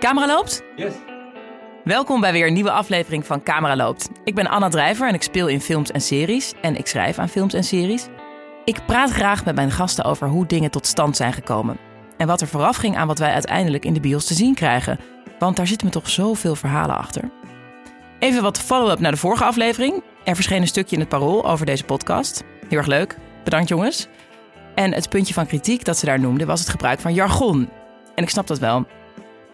Camera loopt? Yes. Welkom bij weer een nieuwe aflevering van Camera loopt. Ik ben Anna Drijver en ik speel in films en series. En ik schrijf aan films en series. Ik praat graag met mijn gasten over hoe dingen tot stand zijn gekomen. En wat er vooraf ging aan wat wij uiteindelijk in de bios te zien krijgen. Want daar zitten me toch zoveel verhalen achter. Even wat follow-up naar de vorige aflevering. Er verscheen een stukje in het parool over deze podcast. Heel erg leuk. Bedankt jongens. En het puntje van kritiek dat ze daar noemden was het gebruik van jargon. En ik snap dat wel.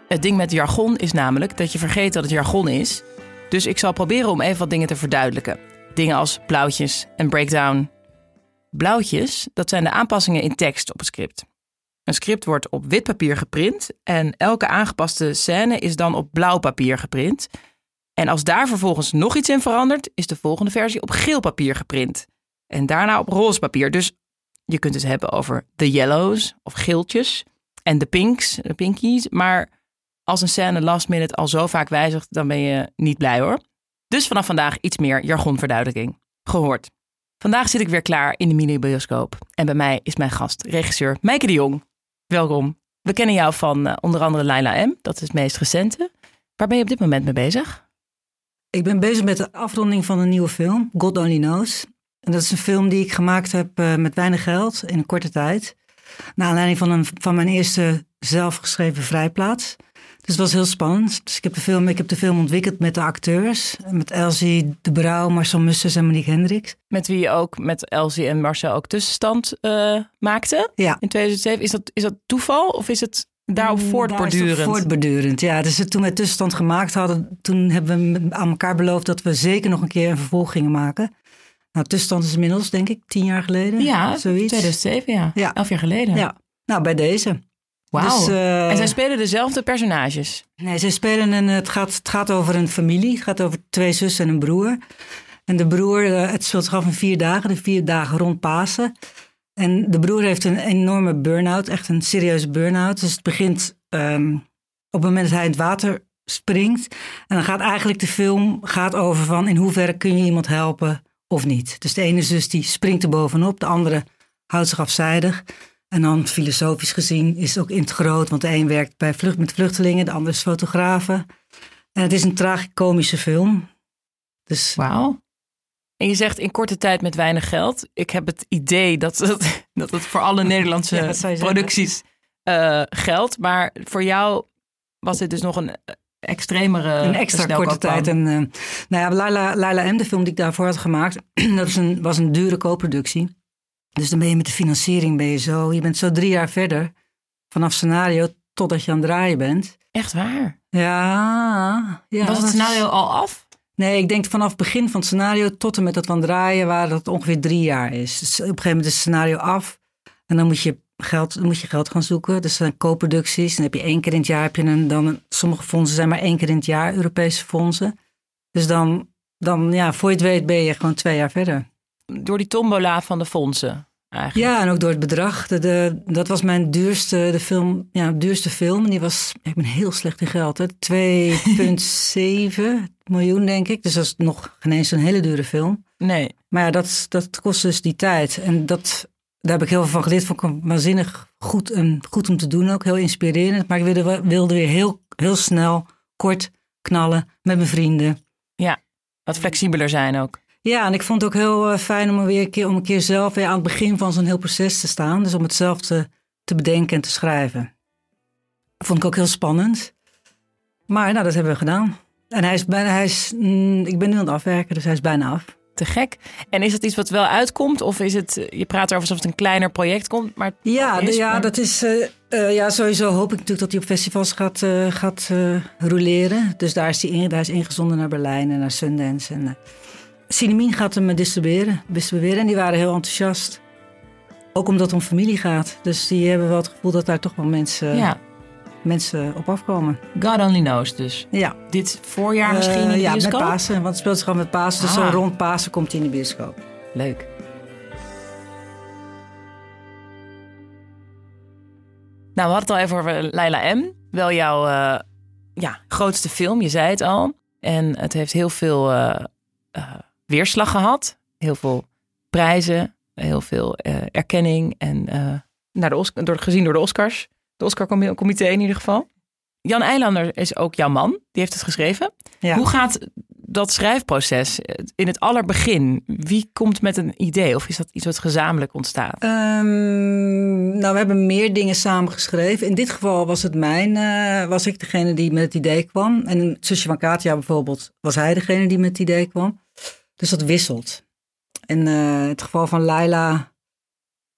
Het ding met jargon is namelijk dat je vergeet dat het jargon is. Dus ik zal proberen om even wat dingen te verduidelijken. Dingen als blauwtjes en breakdown. Blauwtjes, dat zijn de aanpassingen in tekst op het script. Een script wordt op wit papier geprint en elke aangepaste scène is dan op blauw papier geprint. En als daar vervolgens nog iets in verandert, is de volgende versie op geel papier geprint. En daarna op roze papier. Dus je kunt het hebben over de yellows of geeltjes en de pinks, de pinkies. Maar als een scène last minute al zo vaak wijzigt, dan ben je niet blij hoor. Dus vanaf vandaag iets meer jargonverduidelijking. Gehoord. Vandaag zit ik weer klaar in de mini-bioscoop. En bij mij is mijn gast, regisseur Meike de Jong. Welkom. We kennen jou van uh, onder andere Laila M. Dat is het meest recente. Waar ben je op dit moment mee bezig? Ik ben bezig met de afronding van een nieuwe film, God Only Knows. En dat is een film die ik gemaakt heb uh, met weinig geld in een korte tijd. Naar aanleiding van, een, van mijn eerste zelfgeschreven vrijplaats. Dus het was heel spannend. Dus ik heb de film, ik heb de film ontwikkeld met de acteurs. Met Elsie de Brouw, Marcel Mussers en Monique Hendricks. Met wie je ook met Elsie en Marcel ook tussenstand uh, maakte ja. in 2007. Is dat, is dat toeval of is het daarop voortbordurend? Daar voortbordurend, ja. Dus toen we tussenstand gemaakt hadden, toen hebben we aan elkaar beloofd dat we zeker nog een keer een vervolg gingen maken. Nou, tussenstand is inmiddels, denk ik, tien jaar geleden. Ja, zoiets. 2007, ja. ja. Elf jaar geleden. Ja. Nou, bij deze. Wauw. Dus, uh, en zij spelen dezelfde personages? Nee, zij spelen een, het, gaat, het gaat over een familie. Het gaat over twee zussen en een broer. En de broer, uh, het speelt zich af in vier dagen, de vier dagen rond Pasen. En de broer heeft een enorme burn-out, echt een serieuze burn-out. Dus het begint um, op het moment dat hij in het water springt. En dan gaat eigenlijk de film gaat over van in hoeverre kun je iemand helpen of niet. Dus de ene zus die springt er bovenop, de andere houdt zich afzijdig. En dan filosofisch gezien is het ook in het groot, want de een werkt bij vlucht, met vluchtelingen, de ander is fotografen. En het is een tragicomische film. Dus, Wauw. En je zegt in korte tijd met weinig geld. Ik heb het idee dat het, dat het voor alle Nederlandse ja, producties uh, geldt. Maar voor jou was dit dus nog een extremere... Een extra korte tijd. En, uh, nou ja, Laila, Laila M, de film die ik daarvoor had gemaakt, dat was een, was een dure co-productie. Dus dan ben je met de financiering ben je zo, je bent zo drie jaar verder vanaf scenario totdat je aan het draaien bent. Echt waar? Ja. ja was het scenario al af? Nee, ik denk vanaf het begin van het scenario tot en met dat we aan het draaien waren dat het ongeveer drie jaar is. Dus op een gegeven moment is het scenario af en dan moet je geld, dan moet je geld gaan zoeken. Dus zijn co-producties. Dan heb je één keer in het jaar, heb je een, dan, sommige fondsen zijn maar één keer in het jaar, Europese fondsen. Dus dan, dan ja, voor je het weet ben je gewoon twee jaar verder door die tombola van de fondsen. Eigenlijk. Ja, en ook door het bedrag. De, de, dat was mijn duurste, de film, ja, duurste film. Die was, ik ben heel slecht in geld. 2,7 miljoen, denk ik. Dus dat is nog geen eens een hele dure film. Nee. Maar ja, dat, dat kost dus die tijd. En dat, daar heb ik heel veel van geleerd. Vond ik waanzinnig goed, en goed om te doen ook. Heel inspirerend. Maar ik wilde, wilde weer heel, heel snel, kort knallen met mijn vrienden. Ja, wat flexibeler zijn ook. Ja, en ik vond het ook heel uh, fijn om, weer een keer, om een keer zelf weer aan het begin van zo'n heel proces te staan. Dus om het zelf te, te bedenken en te schrijven. Dat vond ik ook heel spannend. Maar nou, dat hebben we gedaan. En hij is bijna, hij is, mm, ik ben nu aan het afwerken, dus hij is bijna af. Te gek. En is het iets wat wel uitkomt? Of is het, je praat erover alsof het een kleiner project komt, maar... Ja, is, ja maar... dat is, uh, uh, ja, sowieso hoop ik natuurlijk dat hij op festivals gaat, uh, gaat roleren. Dus daar is hij in, daar is ingezonden naar Berlijn en naar Sundance en... Cinemien gaat hem distribueren, distribueren en die waren heel enthousiast. Ook omdat het om familie gaat. Dus die hebben wel het gevoel dat daar toch wel mensen, ja. mensen op afkomen. God only knows dus. Ja. Dit voorjaar misschien in de ja, bioscoop? met Pasen. Want het speelt zich gewoon met Pasen. Dus Ah. zo rond Pasen komt hij in de bioscoop. Leuk. Nou, we hadden het al even over Laila M. Wel jouw uh, ja, grootste film, je zei het al. En het heeft heel veel uh, uh, weerslag gehad. Heel veel prijzen, heel veel uh, erkenning. En uh, naar de Oscar, door, gezien door de Oscars. De Oscar-comité in ieder geval. Jan Eilander is ook jouw man. Die heeft het geschreven. Ja. Hoe gaat dat schrijfproces in het allerbegin? Wie komt met een idee? Of is dat iets wat gezamenlijk ontstaat? Ehm, nou, we hebben meer dingen samen geschreven. In dit geval was het mijn, eh, was ik degene die met het idee kwam. En in het zusje van Katja bijvoorbeeld was hij degene die met het idee kwam. Dus dat wisselt. En eh, het geval van Laila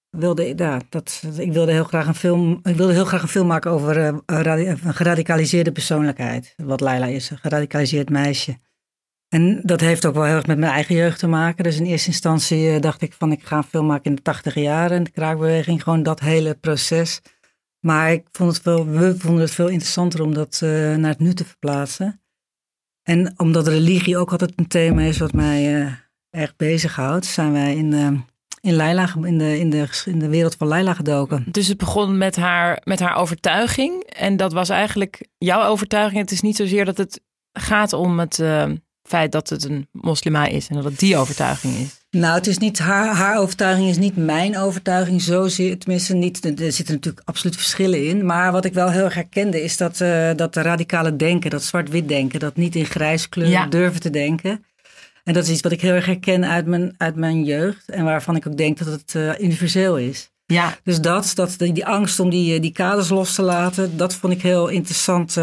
wilde ik, ja, dat, ik wilde heel graag een film, ik wilde heel graag een film maken over eh, een radi- een geradicaliseerde persoonlijkheid. Wat Laila is, een geradicaliseerd meisje. En dat heeft ook wel heel erg met mijn eigen jeugd te maken. Dus in eerste instantie eh, dacht ik van ik ga een film maken in de tachtige jaren. De kraakbeweging, gewoon dat hele proces. Maar ik vond het wel, we vonden het veel interessanter om dat naar het nu te verplaatsen. En omdat religie ook altijd een thema is wat mij eh, erg bezighoudt, zijn wij in, eh, in, Leila, in, de, in, de, in de wereld van Leila gedoken. Dus het begon met haar, met haar overtuiging. En dat was eigenlijk jouw overtuiging. Het is niet zozeer dat het gaat om het eh, feit dat het een moslima is. En dat het die overtuiging is. Nou, het is niet haar, haar overtuiging is niet mijn overtuiging zozeer. Tenminste, niet, er zitten natuurlijk absoluut verschillen in. Maar wat ik wel heel erg herkende is dat, eh, dat radicale denken, dat zwart-wit denken, dat niet in grijs kleur Ja. durven te denken. En dat is iets wat ik heel erg herken uit mijn, uit mijn jeugd. En waarvan ik ook denk dat het eh, universeel is. Ja, Dus dat, dat die, die angst om die, eh, die kaders los te laten, dat vond ik heel interessant.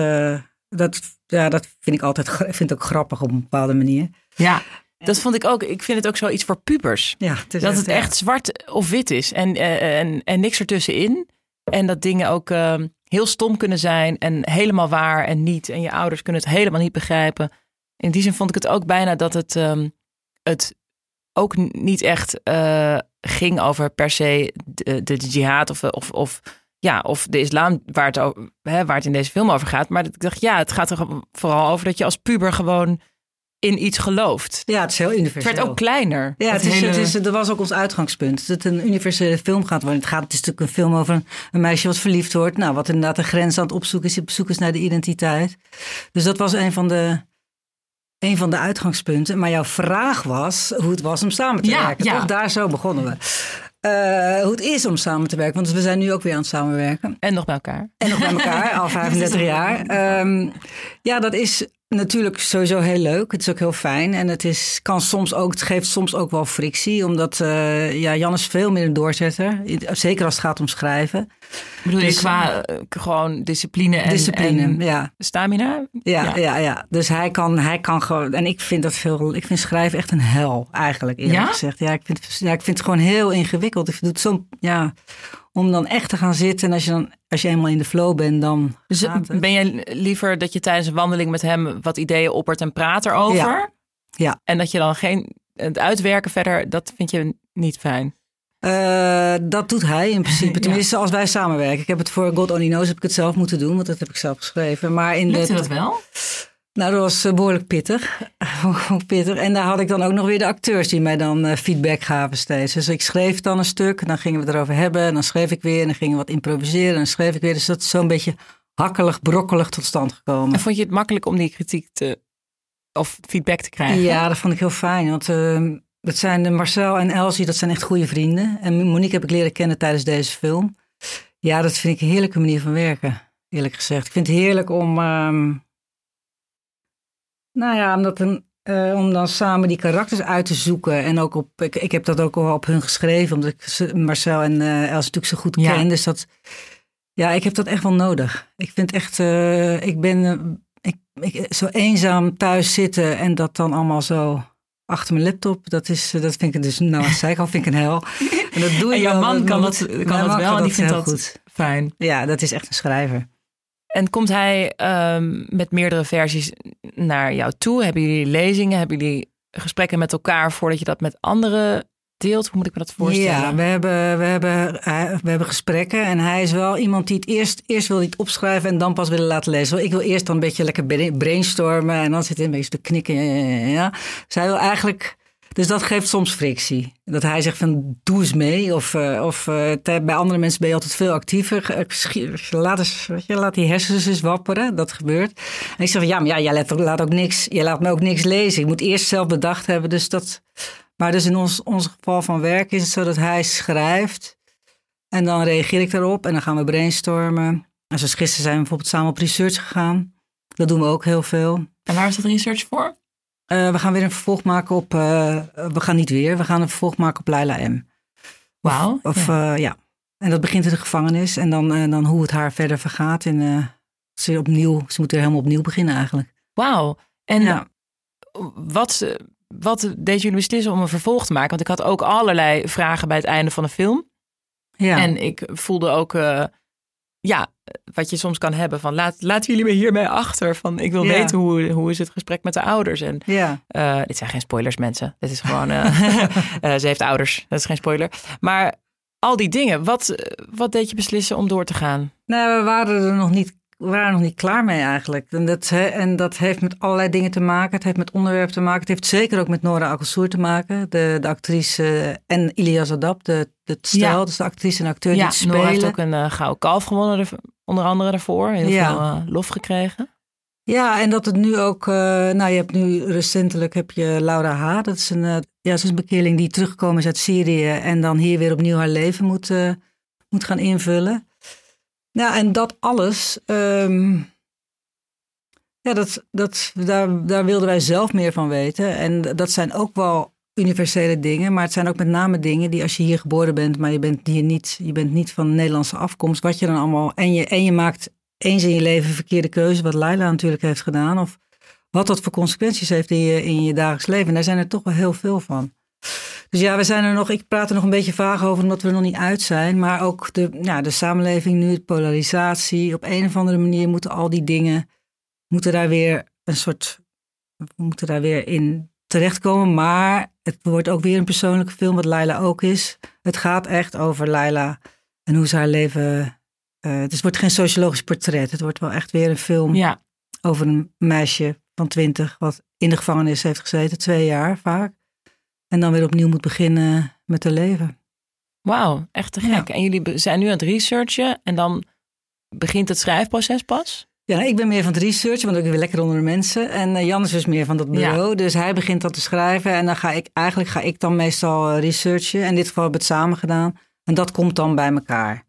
dat, ja, dat vind ik altijd vind ik ook grappig op een bepaalde manier. ja. Dat vond ik ook. Ik vind het ook zoiets voor pubers. Ja, het is Dat het ja. echt zwart of wit is. En, eh, en, en niks ertussenin. En dat dingen ook eh, heel stom kunnen zijn. En helemaal waar en niet. En je ouders kunnen het helemaal niet begrijpen. In die zin vond ik het ook bijna dat het, ehm, het ook niet echt eh, ging over per se de, de jihad of, of, of, ja, of de islam waar het, over, hè, waar het in deze film over gaat. Maar ik dacht, ja, het gaat er vooral over dat je als puber gewoon in iets gelooft. Ja, het is heel Het universeel. werd ook kleiner. Ja, het is, hele- het is, dat was ook ons uitgangspunt. Dat het een universele film gaat worden. Het, gaat, het is natuurlijk een film over een, een meisje wat verliefd wordt. Nou, wat inderdaad een grens aan het opzoeken is. Op zoek is naar de identiteit. Dus dat was een van de, een van de uitgangspunten. Maar jouw vraag was hoe het was om samen te Ja, werken. ja. Toch? Daar zo begonnen we. Eh, hoe het is om samen te werken. Want we zijn nu ook weer aan het samenwerken. En nog bij elkaar. En nog bij elkaar, al 35 jaar. Ehm, ja, dat is natuurlijk sowieso heel leuk. Het is ook heel fijn. En het, is, kan soms ook, het geeft soms ook wel frictie. Omdat eh, ja, Jan is veel meer een doorzetter. Zeker als het gaat om schrijven. Bedoel je Dus- qua eh, gewoon discipline en, Discipline, en ja. stamina? Ja, Ja. ja. Ja, Dus hij kan, hij kan gewoon. En ik vind dat veel. Ik vind schrijven echt een hel, eigenlijk eerlijk Ja? gezegd. Ja, ik vind, ja, ik vind het gewoon heel ingewikkeld. Ik vind het zo. Ja, om dan echt te gaan zitten. En als je dan, als je eenmaal in de flow bent, dan. Dus ben je liever dat je tijdens een wandeling met hem wat ideeën oppert en praat erover? Ja. Ja. En dat je dan geen. Het uitwerken verder, dat vind je niet fijn. Eh, dat doet hij in principe. Ja. Tenminste, als wij samenwerken. Ik heb het voor God Only Knows heb ik het zelf moeten doen, want dat heb ik zelf geschreven. Maar in Lukte de, dat wel? Nou, dat was eh, behoorlijk pittig. pittig. En daar had ik dan ook nog weer de acteurs die mij dan eh, feedback gaven steeds. Dus ik schreef dan een stuk, en dan gingen we het erover hebben. En dan schreef ik weer, en dan gingen we wat improviseren. En dan schreef ik weer. Dus dat is zo'n beetje hakkelig, brokkelig tot stand gekomen. En vond je het makkelijk om die kritiek te. of feedback te krijgen? Ja, dat vond ik heel fijn. Want eh, dat zijn de Marcel en Elsie, dat zijn echt goede vrienden. En Monique heb ik leren kennen tijdens deze film. Ja, dat vind ik een heerlijke manier van werken, eerlijk gezegd. Ik vind het heerlijk om, ehm, nou ja, om, dat een, eh, om dan samen die karakters uit te zoeken. En ook op, ik, ik heb dat ook al op hun geschreven, omdat ik ze- Marcel en eh Elsie natuurlijk zo goed Ja. ken. Dus dat, ja, ik heb dat echt wel nodig. Ik vind echt, eh, ik ben ik, ik, zo eenzaam thuis zitten en dat dan allemaal zo achter mijn laptop. Dat, is, dat vind ik dus, nou, als zei ik al, vind ik een hel. En dat doe En je jouw wel, man kan dat, kan dat wel en die vindt dat goed. fijn. Ja, dat is echt een schrijver. En komt hij ehm, met meerdere versies naar jou toe? Hebben jullie lezingen? Hebben jullie gesprekken met elkaar voordat je dat met anderen deelt? Hoe moet ik me dat voorstellen? Ja, we hebben, we, hebben, we hebben gesprekken. En hij is wel iemand die het eerst, eerst wil hij het opschrijven en dan pas willen laten lezen. Ik wil eerst dan een beetje lekker brain- brainstormen en dan zit hij een beetje te knikken. Ja, hij wil eigenlijk. Dus dat geeft soms frictie. Dat hij zegt van doe eens mee. Of, eh, of eh, bij andere mensen ben je altijd veel actiever. Eh, Laat, eens, laat die hersens eens wapperen. Dat gebeurt. En ik zeg van ja, maar ja, jij laat, laat ook niks. Jij laat me ook niks lezen. Ik moet eerst zelf bedacht hebben. Dus dat. Maar dus in ons, ons geval van werk is het zo dat hij schrijft. En dan reageer ik daarop en dan gaan we brainstormen. En zoals gisteren zijn we bijvoorbeeld samen op research gegaan. Dat doen we ook heel veel. En waar is dat research voor? Uh, we gaan weer een vervolg maken op. Uh, we gaan niet weer, we gaan een vervolg maken op Laila M. Wauw. Of, ja. Uh, ja. En dat begint in de gevangenis. En dan, dan hoe het haar verder vergaat. En ze, opnieuw, ze moet weer helemaal opnieuw beginnen eigenlijk. Wauw. En ja. wat, wat deed jullie beslissen om een vervolg te maken? Want ik had ook allerlei vragen bij het einde van de film. Ja. En ik voelde ook ja, wat je soms kan hebben van laat, laten jullie me hiermee achter. Van ik wil weten hoe, hoe is het gesprek met de ouders. En ja. Uh, dit zijn geen spoilers mensen. Dit is gewoon, uh, uh, ze heeft ouders. Dat is geen spoiler. Maar al die dingen, wat, wat deed je beslissen om door te gaan? Nou, we waren er nog niet we waren nog niet klaar mee eigenlijk. En dat, en dat heeft met allerlei dingen te maken. Het heeft met onderwerpen te maken. Het heeft zeker ook met Nora Akelsoer te maken. De, de actrice en Ilias Adab, de, de stijl. Dus de actrice en acteur ja, die het spelen. Nora heeft ook een uh, gouden kalf gewonnen, onder andere daarvoor. Heel ja. veel uh, lof gekregen. Ja, en dat het nu ook... Uh, nou, je hebt nu recentelijk heb je Laura H. Dat is een, ja, ze is een bekeerling die teruggekomen is uit Syrië... en dan hier weer opnieuw haar leven moet, moet gaan invullen. Nou, en dat alles, um, ja, dat, dat, daar, daar wilden wij zelf meer van weten. En dat zijn ook wel universele dingen, maar het zijn ook met name dingen die als je hier geboren bent, maar je bent hier niet, je bent niet van Nederlandse afkomst, wat je dan allemaal, en je, en je maakt eens in je leven verkeerde keuze, wat Laila natuurlijk heeft gedaan, of wat dat voor consequenties heeft in je, in je dagelijks leven. En daar zijn er toch wel heel veel van. Dus ja, we zijn er nog, ik praat er nog een beetje vaag over omdat we er nog niet uit zijn. Maar ook de, ja, de samenleving nu, de polarisatie. Op een of andere manier moeten al die dingen, moeten daar weer een soort, moeten daar weer in terechtkomen. Maar het wordt ook weer een persoonlijke film, wat Laila ook is. Het gaat echt over Laila en hoe ze haar leven. Uh, het wordt geen sociologisch portret. Het wordt wel echt weer een film ja. over een meisje van twintig, wat in de gevangenis heeft gezeten, twee jaar vaak. En dan weer opnieuw moet beginnen met te leven. Wauw, echt te gek. En jullie zijn nu aan het researchen en dan begint het schrijfproces pas? Ja, ik ben meer van het researchen, want ik ben lekker onder de mensen. En uh, Jan is dus meer van dat bureau. Dus hij begint dat te schrijven. En dan ga ik, eigenlijk ga ik dan meestal uh, researchen. In dit geval hebben we het samen gedaan. En dat komt dan bij elkaar.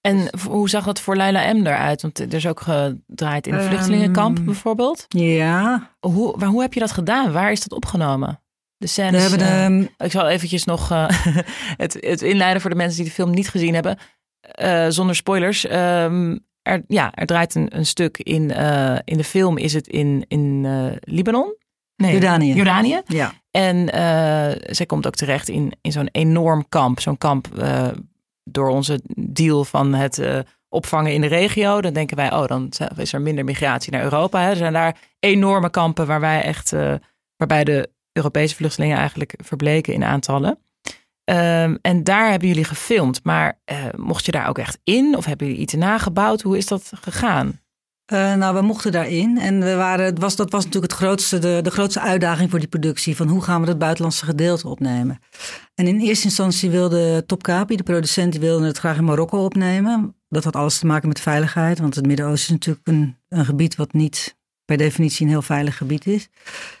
En hoe zag dat voor Leila M eruit? Want er is ook gedraaid in een vluchtelingenkamp um, bijvoorbeeld. Ja. Hoe, maar hoe heb je dat gedaan? Waar is dat opgenomen? De scènes, we hebben de, uh, ik zal eventjes nog uh, het, het inleiden voor de mensen die de film niet gezien hebben. Uh, zonder spoilers. Um, er, ja, er draait een, een stuk in, in de film. Is het in, in Libanon? Nee, Jordanië. Jordanië. Ja. En zij komt ook terecht in, in zo'n enorm kamp. Zo'n kamp door onze deal van het opvangen in de regio. Dan denken wij, oh, dan is er minder migratie naar Europa. Hè. Er zijn daar enorme kampen waar wij echt, waarbij de Europese vluchtelingen eigenlijk verbleken in aantallen. Um, en daar hebben jullie gefilmd. Maar uh, mocht je daar ook echt in? Of hebben jullie iets nagebouwd? Hoe is dat gegaan? Uh, nou, we mochten daarin. En we waren, het was, dat was natuurlijk het grootste, de, de grootste uitdaging voor die productie. Van hoe gaan we het buitenlandse gedeelte opnemen? En in eerste instantie wilde Top Capi, de producent, die wilde het graag in Marokko opnemen. Dat had alles te maken met veiligheid. Want het Midden-Oosten is natuurlijk een, een gebied wat niet per definitie een heel veilig gebied is.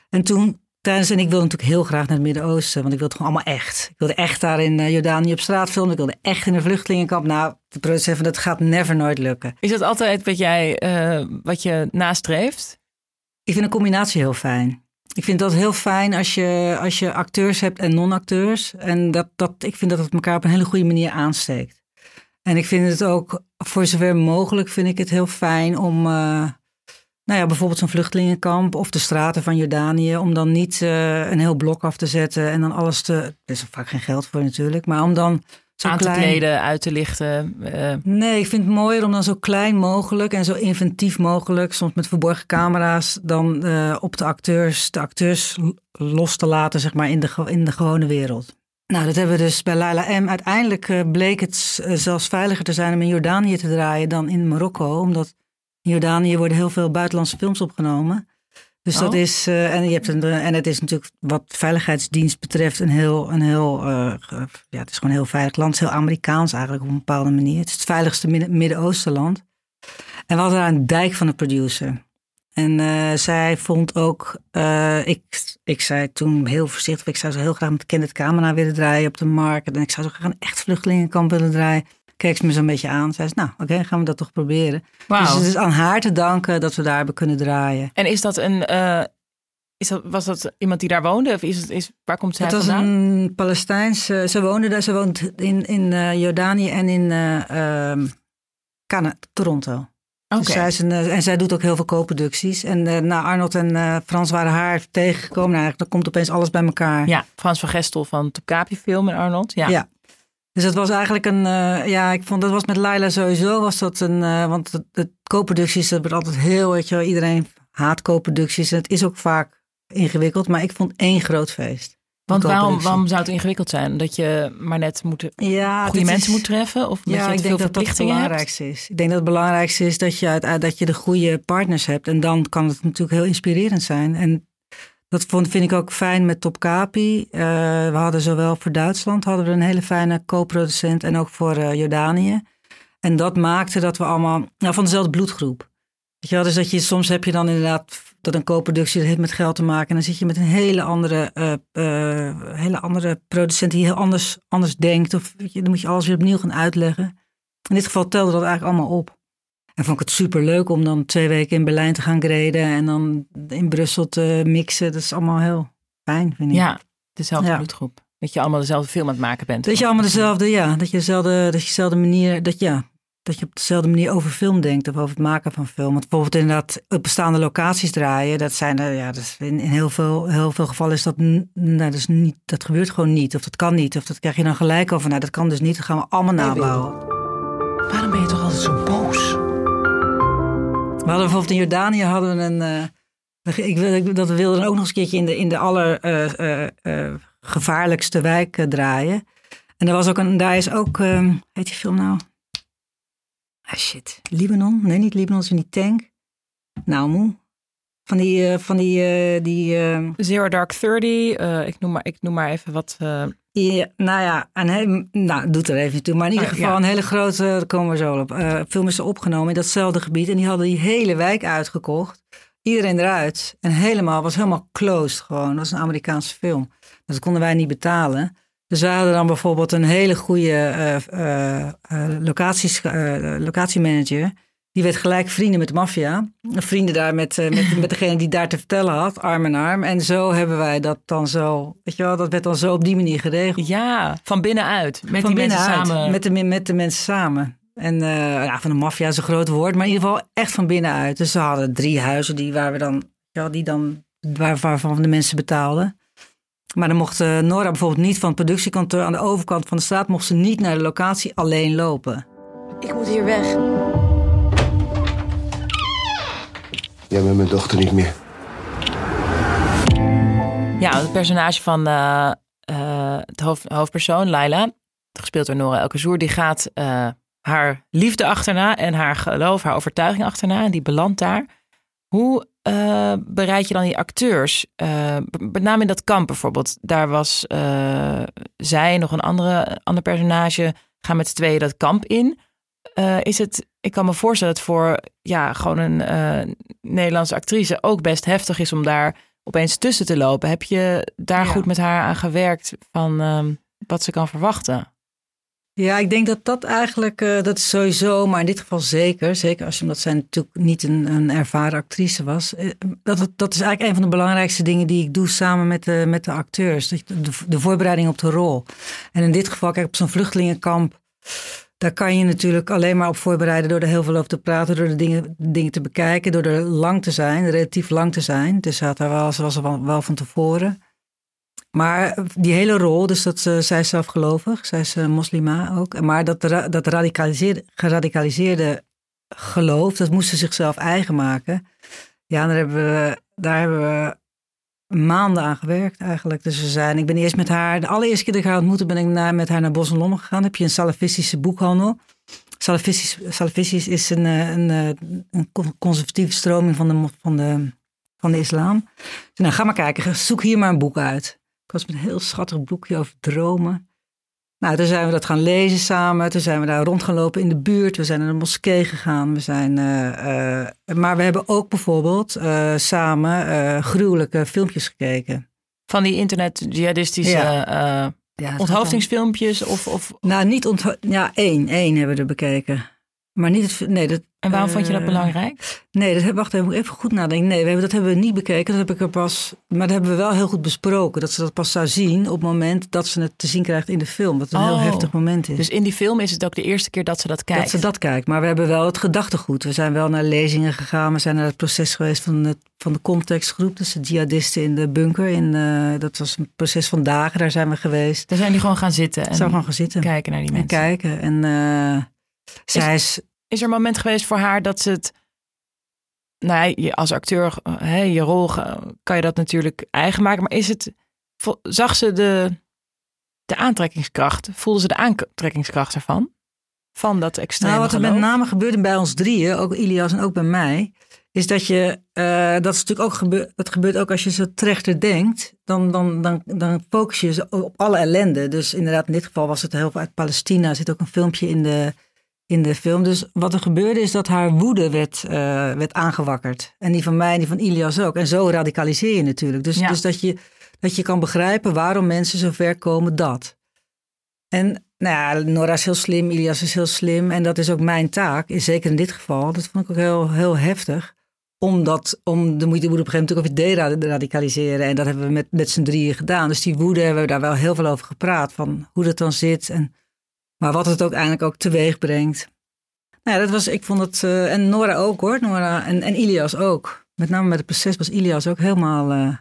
En toen Tijdens, en ik wilde natuurlijk heel graag naar het Midden-Oosten, want ik wilde het gewoon allemaal echt. Ik wilde echt daar in uh, Jordanië op straat filmen. Ik wilde echt in een vluchtelingenkamp. Nou, de producent van dat gaat never nooit lukken. Is dat altijd wat jij, uh, wat je nastreeft? Ik vind een combinatie heel fijn. Ik vind dat heel fijn als je, als je acteurs hebt en non-acteurs. En dat, dat, ik vind dat het elkaar op een hele goede manier aansteekt. En ik vind het ook, voor zover mogelijk, vind ik het heel fijn om... Uh, nou ja, bijvoorbeeld zo'n vluchtelingenkamp of de straten van Jordanië, om dan niet uh, een heel blok af te zetten en dan alles te. Er is vaak geen geld voor natuurlijk, maar om dan. Zo aan klein... te kleden, uit te lichten. Uh... Nee, ik vind het mooier om dan zo klein mogelijk en zo inventief mogelijk, soms met verborgen camera's, dan uh, op de acteurs, de acteurs los te laten, zeg maar, in de, in de gewone wereld. Nou, dat hebben we dus bij Laila M. Uiteindelijk bleek het zelfs veiliger te zijn om in Jordanië te draaien dan in Marokko, omdat in Jordanië worden heel veel buitenlandse films opgenomen. Dus dat oh. is, uh, en, je hebt een, en het is natuurlijk wat veiligheidsdienst betreft een heel, een heel uh, ja, het is gewoon een heel veilig land. Het is heel Amerikaans eigenlijk op een bepaalde manier. Het is het veiligste Midden-Oostenland. En we hadden daar een dijk van de producer. En uh, zij vond ook, ik, ik zei toen heel voorzichtig, ik zou zo heel graag met Kenneth Kamera willen draaien op de markt. En ik zou zo graag een echt vluchtelingenkamp willen draaien. Keek ze me zo'n beetje aan. Zei ze, nou oké, gaan we dat toch proberen. Wauw. Dus het is aan haar te danken dat we daar hebben kunnen draaien. En is dat een, eh, is dat, was dat iemand die daar woonde? Of is het, is, waar komt zij Het was vandaan? een Palestijnse, ze woonde daar, ze woont in, in eh, Jordanië en in Cana- Toronto. Oké. Dus zij is een, en zij doet ook heel veel co-producties. En eh nou, Arnold en Frans waren haar tegengekomen. Nou, eigenlijk, dan komt opeens alles bij elkaar. Ja, Frans van Gestel van Topkapi film en Arnold. Ja. Ja. Dus dat was eigenlijk een, eh, ja, ik vond dat was met Laila sowieso was dat een, eh, want de, de co-producties, dat wordt altijd heel, weet je wel, iedereen haat co-producties en het is ook vaak ingewikkeld, maar ik vond één groot feest. Want waarom, waarom zou het ingewikkeld zijn? Dat je maar net moet, Ja, goede mensen is- moet treffen? Of Ja, je ik denk dat dat het hebt? belangrijkste is. Ik denk dat het belangrijkste is dat je, dat je de goede partners hebt. En dan kan het natuurlijk heel inspirerend zijn. En dat vond, vind ik ook fijn met Topkapi. Eh we hadden zowel voor Duitsland hadden we een hele fijne co-producent en ook voor eh, Jordanië. En dat maakte dat we allemaal nou, van dezelfde bloedgroep. Weet je wel, dus dat je soms heb je dan inderdaad dat een co-productie heeft met geld te maken. En dan zit je met een hele andere, eh, hele andere producent die heel anders, anders denkt. Of je, dan moet je alles weer opnieuw gaan uitleggen. In dit geval telde dat eigenlijk allemaal op. En vond ik het super leuk om dan twee weken in Berlijn te gaan graden en dan in Brussel te mixen. Dat is allemaal heel fijn, vind ik. Ja, dezelfde Ja. bloedgroep. Dat je allemaal dezelfde film aan het maken bent. Dat je allemaal dezelfde, ja, dat je dezelfde, dat je dezelfde manier, dat ja, dat je op dezelfde manier over film denkt of over het maken van film. Want bijvoorbeeld inderdaad op bestaande locaties draaien, dat zijn er, ja, dat is in, in heel, veel, heel veel gevallen is dat, nou, dat is niet, dat gebeurt gewoon niet, of dat kan niet, of dat krijg je dan gelijk over. Nou, dat kan dus niet, dat gaan we allemaal nabouwen. Waarom ben je toch altijd zo boos? We hadden bijvoorbeeld in Jordanië hadden we een. eh, ik, ik, dat we wilden ook nog eens een keertje in de, in de aller eh, eh, wijk draaien. En er was ook een, daar is ook, heet die film nou? Ah shit, Libanon? Nee, niet Libanon, is die tank. Nou, moe. Van die, van die, die Zero Dark Thirty. ik, noem maar, ik noem maar even wat. Ja, nou ja, een hele, nou, doet er even toe. Maar in ieder Oh, geval ja. een hele grote, daar komen we zo op. eh film is opgenomen in datzelfde gebied. En die hadden die hele wijk uitgekocht. Iedereen eruit. En helemaal, was helemaal closed gewoon. Dat was een Amerikaanse film. Dat konden wij niet betalen. Dus we hadden dan bijvoorbeeld een hele goede eh, eh, locaties, locatiemanager. Die werd gelijk vrienden met de maffia. Vrienden daar met, eh, met, met degene die daar te vertellen had, arm in arm. En zo hebben wij dat dan zo, weet je wel, dat werd dan zo op die manier geregeld. ja, van binnenuit. Met van die mensen binnenuit, samen. Met de, met de mensen samen. En eh, ja, van de maffia is een groot woord, maar in ieder geval echt van binnenuit. Dus ze hadden drie huizen die, waar we dan, ja, die dan, waar, waarvan de mensen betaalden. Maar dan mocht eh, Nora bijvoorbeeld niet van het productiekantoor aan de overkant van de straat, mocht ze niet naar de locatie alleen lopen. Ik moet hier weg. Jij bent mijn dochter niet meer. Ja, het personage van eh, het hoofd, hoofdpersoon, Laila, gespeeld door Nora Elkezoer, die gaat eh, haar liefde achterna en haar geloof, haar overtuiging achterna. En die belandt daar. Hoe bereid je dan die acteurs? Met name in dat kamp bijvoorbeeld. Daar was zij, nog een andere, ander personage, gaan met z'n tweeën dat kamp in. Eh, is het, ik kan me voorstellen dat het voor ja, gewoon een eh, Nederlandse actrice ook best heftig is om daar opeens tussen te lopen. Heb je daar Ja. goed met haar aan gewerkt van ehm, wat ze kan verwachten? Ja, ik denk dat dat eigenlijk, eh, dat is sowieso, maar in dit geval zeker, zeker als je, omdat zij natuurlijk niet een, een ervaren actrice was, dat, het- dat is eigenlijk een van de belangrijkste dingen die ik doe samen met de, met de acteurs, Dat de, de voorbereiding op de rol. En in dit geval, kijk, op zo'n vluchtelingenkamp, daar kan je natuurlijk alleen maar op voorbereiden door er heel veel over te praten, door de dingen, dingen te bekijken, door er lang te zijn, relatief lang te zijn. Dus ze had daar wel, ze was wel, van tevoren. Maar die hele rol, dus dat, eh, zij is zelfgelovig, zij is eh, moslima ook. Maar dat, dat radicaliseerde, geradicaliseerde geloof, dat moest ze zichzelf eigen maken. Ja, daar hebben we, daar hebben we maanden aan gewerkt eigenlijk. Dus we zijn, ik ben eerst met haar, de allereerste keer dat ik haar ontmoette, ben ik naar, met haar naar Bos en gegaan. heb je een salafistische boekhandel. Salafistisch, salafistisch is een, eh, een, eh, een con- conservatieve stroming van de, van de, van de islam. Zei, nou, ga maar kijken, zoek hier maar een boek uit. Ik was met een heel schattig boekje over dromen. Nou, toen zijn we dat gaan lezen samen. Toen zijn we daar rond gaan lopen in de buurt. We zijn naar de moskee gegaan. We zijn, eh, eh, maar we hebben ook bijvoorbeeld eh, samen gruwelijke filmpjes gekeken. Van die internet-jihadistische Ja. Onthoofdingsfilmpjes of, of... Nou, niet ontho Ja, één. Één hebben we er bekeken. Maar niet het... Nee, dat, En waarom vond je dat eh, belangrijk? Nee, dat heb, wacht even, moet even goed nadenken. Nee, we hebben, dat hebben we niet bekeken. Dat heb ik er pas... Maar dat hebben we wel heel goed besproken. Dat ze dat pas zou zien op het moment dat ze het te zien krijgt in de film. Wat een heel Oh. heftig moment is. Dus in die film is het ook de eerste keer dat ze dat kijkt. Dat ze dat kijkt. Maar we hebben wel het gedachtegoed. We zijn wel naar lezingen gegaan. We zijn naar het proces geweest van, het, van de contextgroep. Dus de jihadisten in de bunker. In, eh, dat was een proces van dagen. Daar zijn we geweest. Daar zijn die gewoon gaan zitten en Zou gewoon gaan zitten. kijken naar die En mensen. kijken. En eh, zij is... Is er een moment geweest voor haar dat ze het... Nou, ja, je- als acteur, eh, hè, je rol ge- kan je dat natuurlijk eigen maken. Maar is het... Zag ze de, de aantrekkingskracht? Voelde ze de aantrekkingskracht ervan? Van dat extreme Nou, wat er met name gebeurde bij ons drieën, ook Ilias en ook bij mij, is dat je, eh, dat is natuurlijk ook gebeurt, dat gebeurt ook als je zo trechter denkt, dan, dan, dan, dan focus je op alle ellende. Dus inderdaad, in dit geval was het heel veel uit Palestina, er zit ook een filmpje in de, in de film. Dus wat er gebeurde is dat haar woede werd, eh, werd aangewakkerd. En die van mij en die van Ilias ook. En zo radicaliseer je natuurlijk. Dus, Ja. dus dat, je, dat je kan begrijpen waarom mensen zo ver komen dat. En nou ja, Nora is heel slim, Ilias is heel slim. En dat is ook mijn taak, zeker in dit geval. Dat vond ik ook heel, heel heftig. Omdat, om de moeite woede op een gegeven moment ook weer deradicaliseren. En dat hebben we met, met z'n drieën gedaan. Dus die woede hebben we daar wel heel veel over gepraat. Van hoe dat dan zit. En, maar wat het ook eigenlijk ook teweeg brengt. Nou ja, dat was, ik vond het, eh, en Nora ook hoor. Nora en, en Ilias ook. Met name met het proces was Ilias ook helemaal... eh,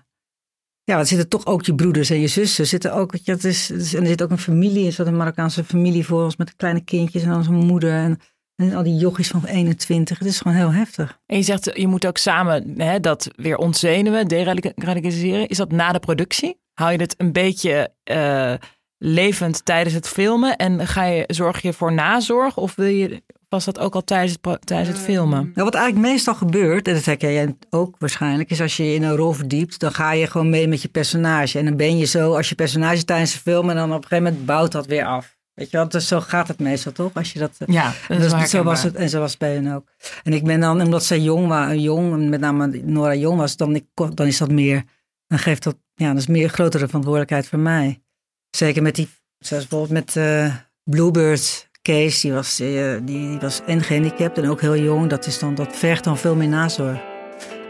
ja, er zitten toch ook je broeders en je zussen. Zitten ook, je, het is, en er zit ook een familie, er een Marokkaanse familie voor ons met kleine kindjes en dan zijn moeder en, en al die jochies van 21. Het is gewoon heel heftig. En je zegt, je moet ook samen hè, dat weer ontzenuwen, deradicaliseren. Is dat na de productie? Hou je het een beetje eh, levend tijdens het filmen? En ga je, zorg je voor nazorg? Of wil je, was dat ook al tijdens het, tijdens het filmen? Nou, wat eigenlijk meestal gebeurt, en dat herken jij ook waarschijnlijk, is als je je in een rol verdiept, dan ga je gewoon mee met je personage. En dan ben je zo, als je personage tijdens de film, en dan op een gegeven moment bouwt dat weer af. Weet je wel, dus zo gaat het meestal toch? Als je dat, eh, Ja, dat is Dus zo was het en zo was het bij hen ook. En ik ben dan, omdat zij jong was, jong, en met name Nora jong was, dan, ik, dan is dat meer, dan geeft dat, ja, dat is meer grotere verantwoordelijkheid voor mij. Zeker met die, zoals bijvoorbeeld met eh Bluebird Case, die was, eh, die, die was en gehandicapt en ook heel jong. Dat, is dan, dat vergt dan veel meer nazorg.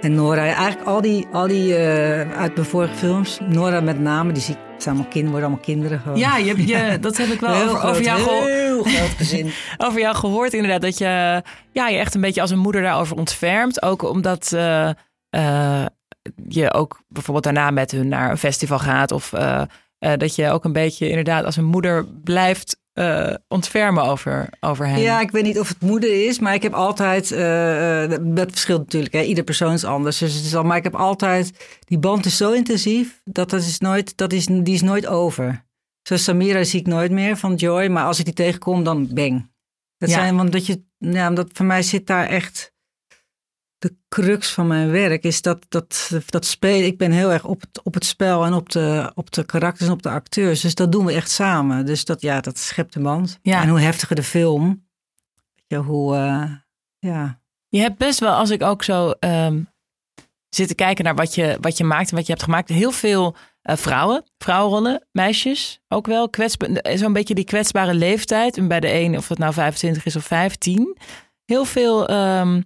En Nora, eigenlijk al die, al die eh, uit mijn vorige films, Nora met name, die zie ik, zijn allemaal kinderen, worden allemaal kinderen gewoon. Ja, je, hebt je, dat heb ik wel heel over, groot, over, jou geho- heel groot gezin. over jou gehoord. Inderdaad, dat je ja, je echt een beetje als een moeder daarover ontfermt. Ook omdat je ook bijvoorbeeld daarna met hun naar een festival gaat. Of eh, dat je ook een beetje inderdaad als een moeder blijft eh, ontfermen over, over hen. Ja, ik weet niet of het moeder is, maar ik heb altijd, eh, dat verschilt natuurlijk, hè? ieder persoon is anders. Dus het is al, maar ik heb altijd, die band is zo intensief, dat, dat, is nooit, dat is, die is nooit over. Zoals Samira zie ik nooit meer van Joy, maar als ik die tegenkom, dan bang. Dat Ja. zijn, want dat je, ja, omdat voor mij zit daar echt de crux van mijn werk, is dat, dat, dat spelen. Ik ben heel erg op het, op het spel en op de, op de karakters en op de acteurs. Dus dat doen we echt samen. Dus dat, ja, dat schept de band. Ja. En hoe heftiger de film, je, hoe, eh, ja. Je hebt best wel, als ik ook zo ehm zit te kijken naar wat je, wat je maakt en wat je hebt gemaakt, heel veel eh, vrouwen, vrouwenrollen, meisjes ook wel. Zo'n beetje die kwetsbare leeftijd. En bij de een, of het nou 25 is of 15. Heel veel, ehm,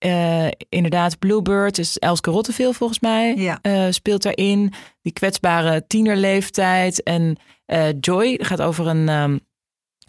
eh, inderdaad, Bluebird is Elske Rotteveel volgens mij. Ja. eh, speelt daarin. Die kwetsbare tienerleeftijd. En eh, Joy gaat over een. ehm,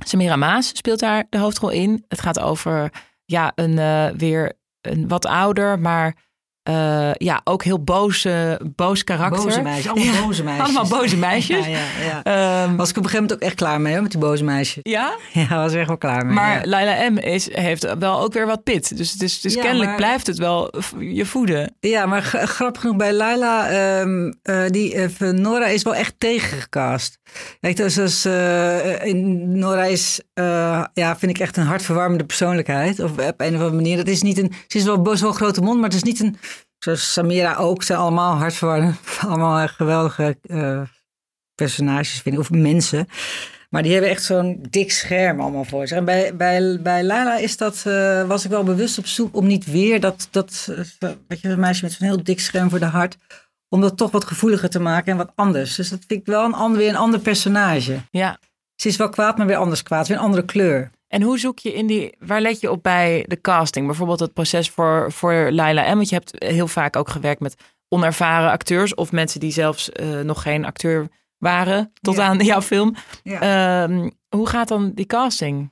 Samira Maas speelt daar de hoofdrol in. Het gaat over ja, een weer een wat ouder, maar eh, ja, ook heel boze, boos karakter. Boze meisjes, allemaal Ja, boze meisjes. Allemaal boze meisjes. Ja, ja, ja. Ehm, Was ik op een gegeven moment ook echt klaar mee, hoor, met die boze meisjes. ja, Ja, was echt wel klaar mee. maar. Laila M is, heeft wel ook weer wat pit. Dus, dus, dus Ja, kennelijk maar- blijft het wel je voeden. Ja, maar grappig genoeg bij Laila, ehm, eh, die, eh, Nora is wel echt tegengecast. Kijk, dus, dus, in- Nora is, ja, vind ik echt een hartverwarmende persoonlijkheid. Of op een of andere manier. Dat is niet een, ze is wel best wel een grote mond, maar het is niet een, zoals Samira ook, zijn allemaal hartverwarmende, allemaal geweldige eh, personages, vind ik, of mensen. Maar die hebben echt zo'n dik scherm allemaal voor zich. En bij, bij, bij Lala is dat, eh, was ik wel bewust op zoek om niet weer dat, dat eh, weet je, een meisje met zo'n heel dik scherm voor de hart, om dat toch wat gevoeliger te maken en wat anders. Dus dat vind ik wel een ander, weer een ander personage. Ja. Ze is wel kwaad, maar weer anders kwaad. Weer een andere kleur. En hoe zoek je in die, waar let je op bij de casting? Bijvoorbeeld het proces voor, voor Laila M. Want je hebt heel vaak ook gewerkt met onervaren acteurs of mensen die zelfs eh, nog geen acteur waren tot Ja. aan jouw film. Ja. Ehm, hoe gaat dan die casting?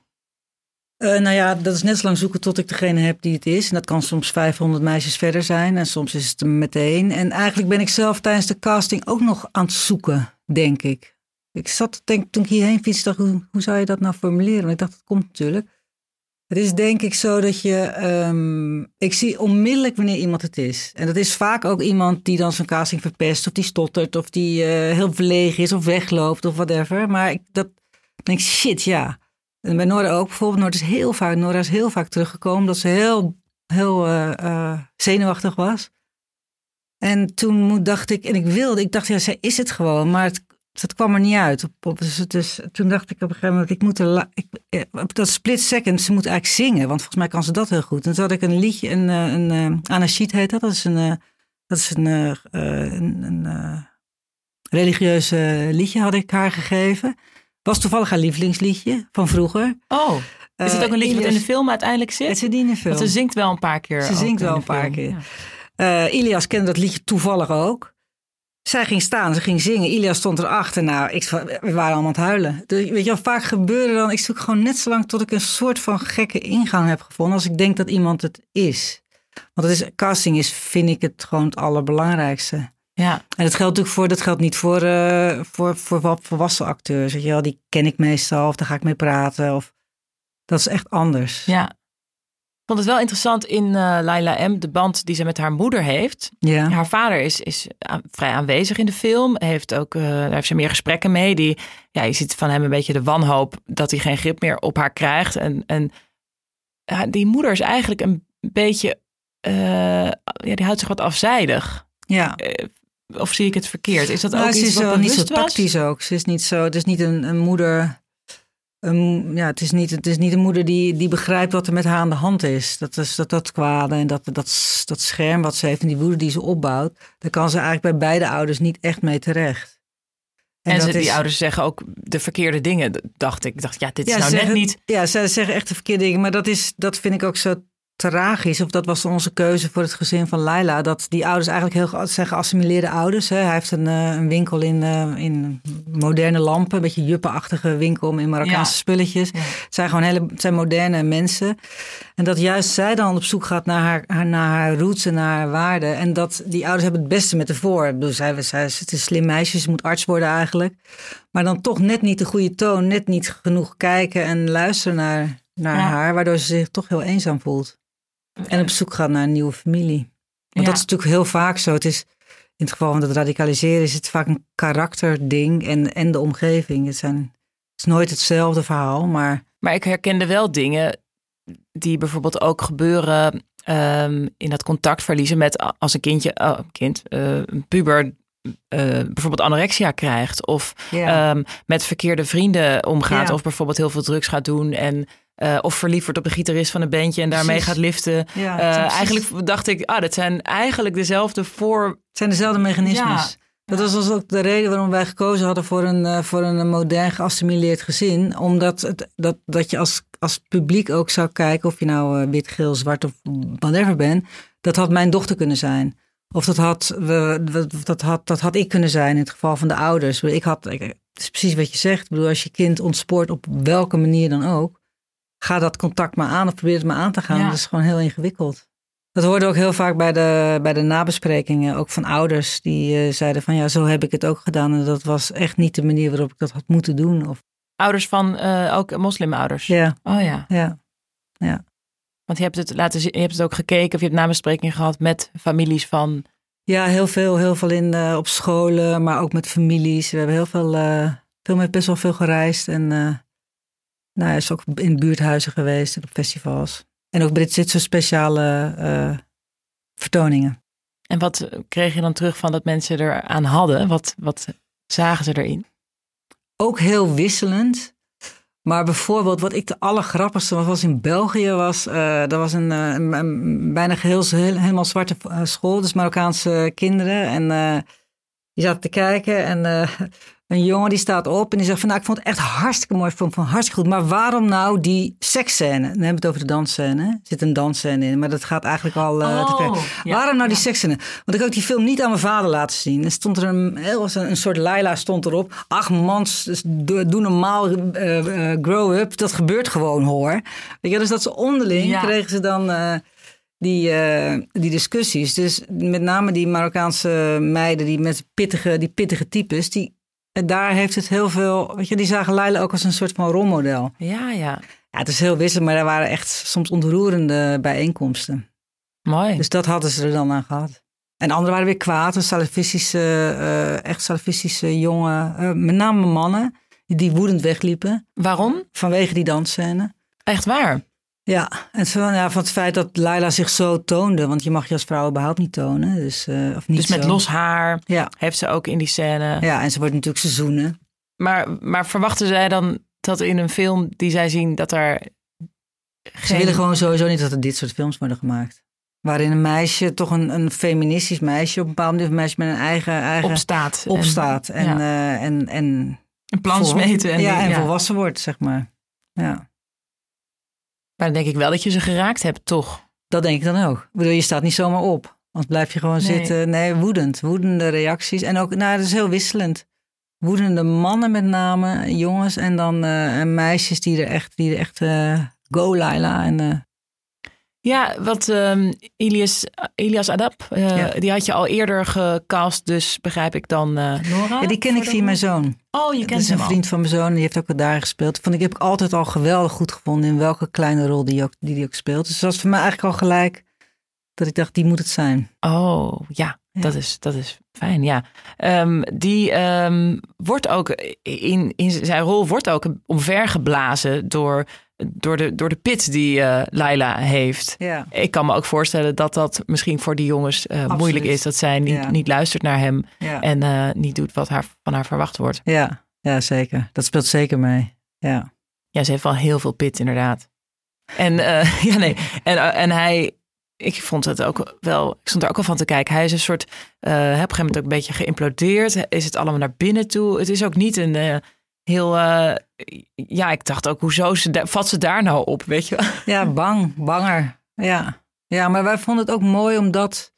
Eh, nou ja, dat is net zo lang zoeken tot ik degene heb die het is. En dat kan soms 500 meisjes verder zijn. En soms is het er meteen. En eigenlijk ben ik zelf tijdens de casting ook nog aan het zoeken, denk ik. Ik zat, denk, toen ik hierheen fietste, dacht hoe, hoe zou je dat nou formuleren? Want ik dacht, dat komt natuurlijk. Het is denk ik zo dat je... ehm, ik zie onmiddellijk wanneer iemand het is. En dat is vaak ook iemand die dan zijn casting verpest. Of die stottert. Of die eh, heel verlegen is. Of wegloopt. Of whatever. Maar ik dat, denk shit, ja. En bij Nora ook bijvoorbeeld. Nora is heel vaak, Nora is heel vaak teruggekomen. Dat ze heel, heel eh, eh, zenuwachtig was. En toen dacht ik... En ik wilde... Ik dacht, ja, zij is het gewoon. Maar het, het kwam er niet uit. Dus, het is- toen dacht ik op een gegeven moment... Ik moet er, ik, eh, op dat split second, ze moet eigenlijk zingen. Want volgens mij kan ze dat heel goed. En toen had ik een liedje... Een, eh, een, eh Anachit heet dat. Dat is een... dat is een, een, een religieus eh, liedje had ik haar gegeven. Was toevallig haar lievelingsliedje van vroeger. Oh, is het ook een liedje wat in de film uiteindelijk Het zit? zit niet in de film. Want ze zingt wel een paar keer. Ze zingt in wel een paar keer. Ja. Eh, Ilias kende dat liedje toevallig ook. Zij ging staan, ze ging zingen. Ilias stond erachter. Nou, ik, we waren allemaal aan het huilen. Dus, weet je vaak gebeurde dan... Ik zoek gewoon net zo lang tot ik een soort van gekke ingang heb gevonden... als ik denk dat iemand het is. Want het is, casting is, vind ik het gewoon het allerbelangrijkste. Ja. En dat geldt natuurlijk voor, dat geldt niet voor, eh, voor, voor wat volwassen acteurs. Weet je wel, die ken ik meestal of daar ga ik mee praten. Of, dat is echt anders. ja. Ik vond het wel interessant in eh Laila M. de band die ze met haar moeder heeft. Ja. Haar vader is, is aan- vrij aanwezig in de film. Heeft ook, eh, daar heeft ze meer gesprekken mee. Die, ja, je ziet van hem een beetje de wanhoop dat hij geen grip meer op haar krijgt. En, en die moeder is eigenlijk een beetje, eh, ja, die houdt zich wat afzijdig. ja. Of zie ik het verkeerd? Is dat Nou, ook iets is wat wel niet zo was? tactisch ook. Ze is niet zo. Het is niet een, een moeder. Ja, het is niet, het is niet een moeder die, die begrijpt wat er met haar aan de hand is. Dat is dat, dat kwade en dat, dat, dat scherm wat ze heeft en die woede die ze opbouwt. Daar kan ze eigenlijk bij beide ouders niet echt mee terecht. En, ze, die is- ouders zeggen ook de verkeerde dingen, dacht ik. Ik dacht, ja, dit is Ja, nou ze net niet... Ja, zij zeggen echt de verkeerde dingen. Maar dat, is, dat vind ik ook zo tragisch. Of dat was onze keuze voor het gezin van Laila. Dat die ouders eigenlijk heel zijn geassimileerde ouders. Hè. Hij heeft een, eh, een winkel in, eh, in moderne lampen. Een beetje juppenachtige winkel in Marokkaanse Ja. spulletjes. Ja. Het zijn gewoon hele, het zijn moderne mensen. En dat juist zij dan op zoek gaat naar haar, haar, naar haar roots en naar haar waarden. En dat die ouders hebben het beste met haar voor. Ik bedoel, zij, zij, het is een slim meisje, ze moet arts worden eigenlijk. Maar dan toch net niet de goede toon, net niet genoeg kijken en luisteren naar, naar Ja. haar. Waardoor ze zich toch heel eenzaam voelt. En op zoek gaat naar een nieuwe familie. Want Ja. dat is natuurlijk heel vaak zo. Het is, in het geval van het radicaliseren is het vaak een karakterding en, en de omgeving. Het, zijn, het is nooit hetzelfde verhaal, maar Maar ik herkende wel dingen die bijvoorbeeld ook gebeuren ehm, in dat contact verliezen met als een kindje, oh, een kind, eh, een puber, eh, bijvoorbeeld anorexia krijgt of ehm, met verkeerde vrienden omgaat of bijvoorbeeld heel veel drugs gaat doen en eh, of verliefd wordt op de gitarist van een bandje en daarmee Precies. gaat liften. ja, Eh, eigenlijk dacht ik, ah, dat zijn eigenlijk dezelfde voor. Het zijn dezelfde mechanismes. Ja. Dat was dus ook de reden waarom wij gekozen hadden voor een, eh, voor een modern geassimileerd gezin. Omdat het, dat, dat je als, als publiek ook zou kijken, of je nou wit, geel, zwart of whatever bent. Dat had mijn dochter kunnen zijn. Of dat had, we, dat, had, dat had ik kunnen zijn in het geval van de ouders. Ik had, het is precies wat je zegt. Ik bedoel, als je kind ontspoort op welke manier dan ook. Ga dat contact maar aan of probeer het maar aan te gaan. Ja. Dat is gewoon heel ingewikkeld. Dat hoorde ook heel vaak bij de, bij de nabesprekingen, ook van ouders die eh, zeiden van ja, zo heb ik het ook gedaan. En dat was echt niet de manier waarop ik dat had moeten doen. Of, Ouders van eh, ook moslimouders. ja, Oh ja. ja. Want je hebt het laten zien, je hebt het ook gekeken of je hebt nabesprekingen gehad met families van. ja, heel veel, heel veel in, eh, op scholen, maar ook met families. We hebben heel veel, veel met best wel veel gereisd. En nou, hij is ook in buurthuizen geweest en op festivals. En ook dit, dit soort speciale eh, vertoningen. En wat kreeg je dan terug van dat mensen eraan hadden? Wat, wat zagen ze erin? ook heel wisselend. Maar bijvoorbeeld, wat ik de allergrappigste was, was in België, was, uh, dat was een, uh, een, een bijna geheel, heel, helemaal zwarte school, dus Marokkaanse kinderen. En die zaten te kijken en een jongen die staat op en die zegt van, nou, ik vond het echt hartstikke mooi, vond van hartstikke goed. Maar waarom nou die seksscène? Dan hebben we het over de dansscène. Er zit een dansscène in, maar dat gaat eigenlijk al uh, te ver. Ja, waarom nou die seksscène? Want ik ook die film niet aan mijn vader laten zien. Er stond er een, een soort Laila stond erop. Ach mans, doe normaal, uh, grow up. Dat gebeurt gewoon hoor. Weet je, dus dat ze onderling ja. kregen ze dan die, uh, die discussies. Dus met name die Marokkaanse meiden, die met pittige, die pittige types, die en daar heeft het heel veel. Weet je, die zagen Leila ook als een soort van rolmodel. Ja, ja. Ja, het is heel wissel, maar er waren echt soms ontroerende bijeenkomsten. Mooi. Dus dat hadden ze er dan aan gehad. En anderen waren weer kwaad, een salafistische, uh, echt salafistische jongen, uh, met name mannen, die woedend wegliepen. Waarom? Vanwege die dansscène. Echt waar? Ja, en van, ja, van het feit dat Laila zich zo toonde. Want je mag je als vrouw überhaupt niet tonen. Dus, uh, of niet dus met zo. los haar ja. heeft ze ook in die scène. Ja, en ze wordt natuurlijk seizoenen. Maar, maar verwachten zij dan dat in een film die zij zien dat er. Geen... Ze willen gewoon sowieso niet dat er dit soort films worden gemaakt. Waarin een meisje, toch een, een feministisch meisje, op een bepaald moment een meisje met een eigen. eigen opstaat. Opstaat. En, en, ja. uh, en, en een plan smeten. En, ja, die, en ja. volwassen wordt, zeg maar. Ja. Maar dan denk ik wel dat je ze geraakt hebt, toch? Dat denk ik dan ook. Ik bedoel, je staat niet zomaar op. Want blijf je gewoon nee. zitten. Nee, woedend. Woedende reacties. En ook, nou, dat is heel wisselend. Woedende mannen met name, jongens. En dan uh, meisjes die er echt, die er echt uh, go Laila. En, uh, ja, wat um, Ilias, Ilias Adap, uh, ja. die had je al eerder gecast, dus begrijp ik dan uh, Nora? Ja, die ken ik via mijn zoon. Oh, je kent hem Dat is een vriend van mijn zoon, die heeft ook al daar gespeeld. Vond ik heb ik altijd al geweldig goed gevonden in welke kleine rol die, ook, die, die ook speelt. Dus dat was voor mij eigenlijk al gelijk dat ik dacht, die moet het zijn. Oh, ja. Ja. Dat, is, dat is fijn, ja. Um, die um, wordt ook in, in zijn rol wordt ook omvergeblazen door door de, door de pit die uh, Laila heeft. Ja. Ik kan me ook voorstellen dat dat misschien voor die jongens uh, moeilijk is. Dat zij niet, Ja. niet luistert naar hem Ja. en uh, niet doet wat haar, van haar verwacht wordt. Ja, ja, zeker. Dat speelt zeker mee. Ja. Ja, ze heeft wel heel veel pit inderdaad. En ja, nee. En, en hij, ik vond het ook wel, ik stond er ook al van te kijken. Hij is een soort, op een gegeven moment ook een beetje geïmplodeerd. Is het allemaal naar binnen toe? Het is ook niet een heel, ja, ik dacht ook, hoezo ze, vat ze daar nou op, weet je? Ja, bang, banger. Ja. ja, maar wij vonden het ook mooi omdat,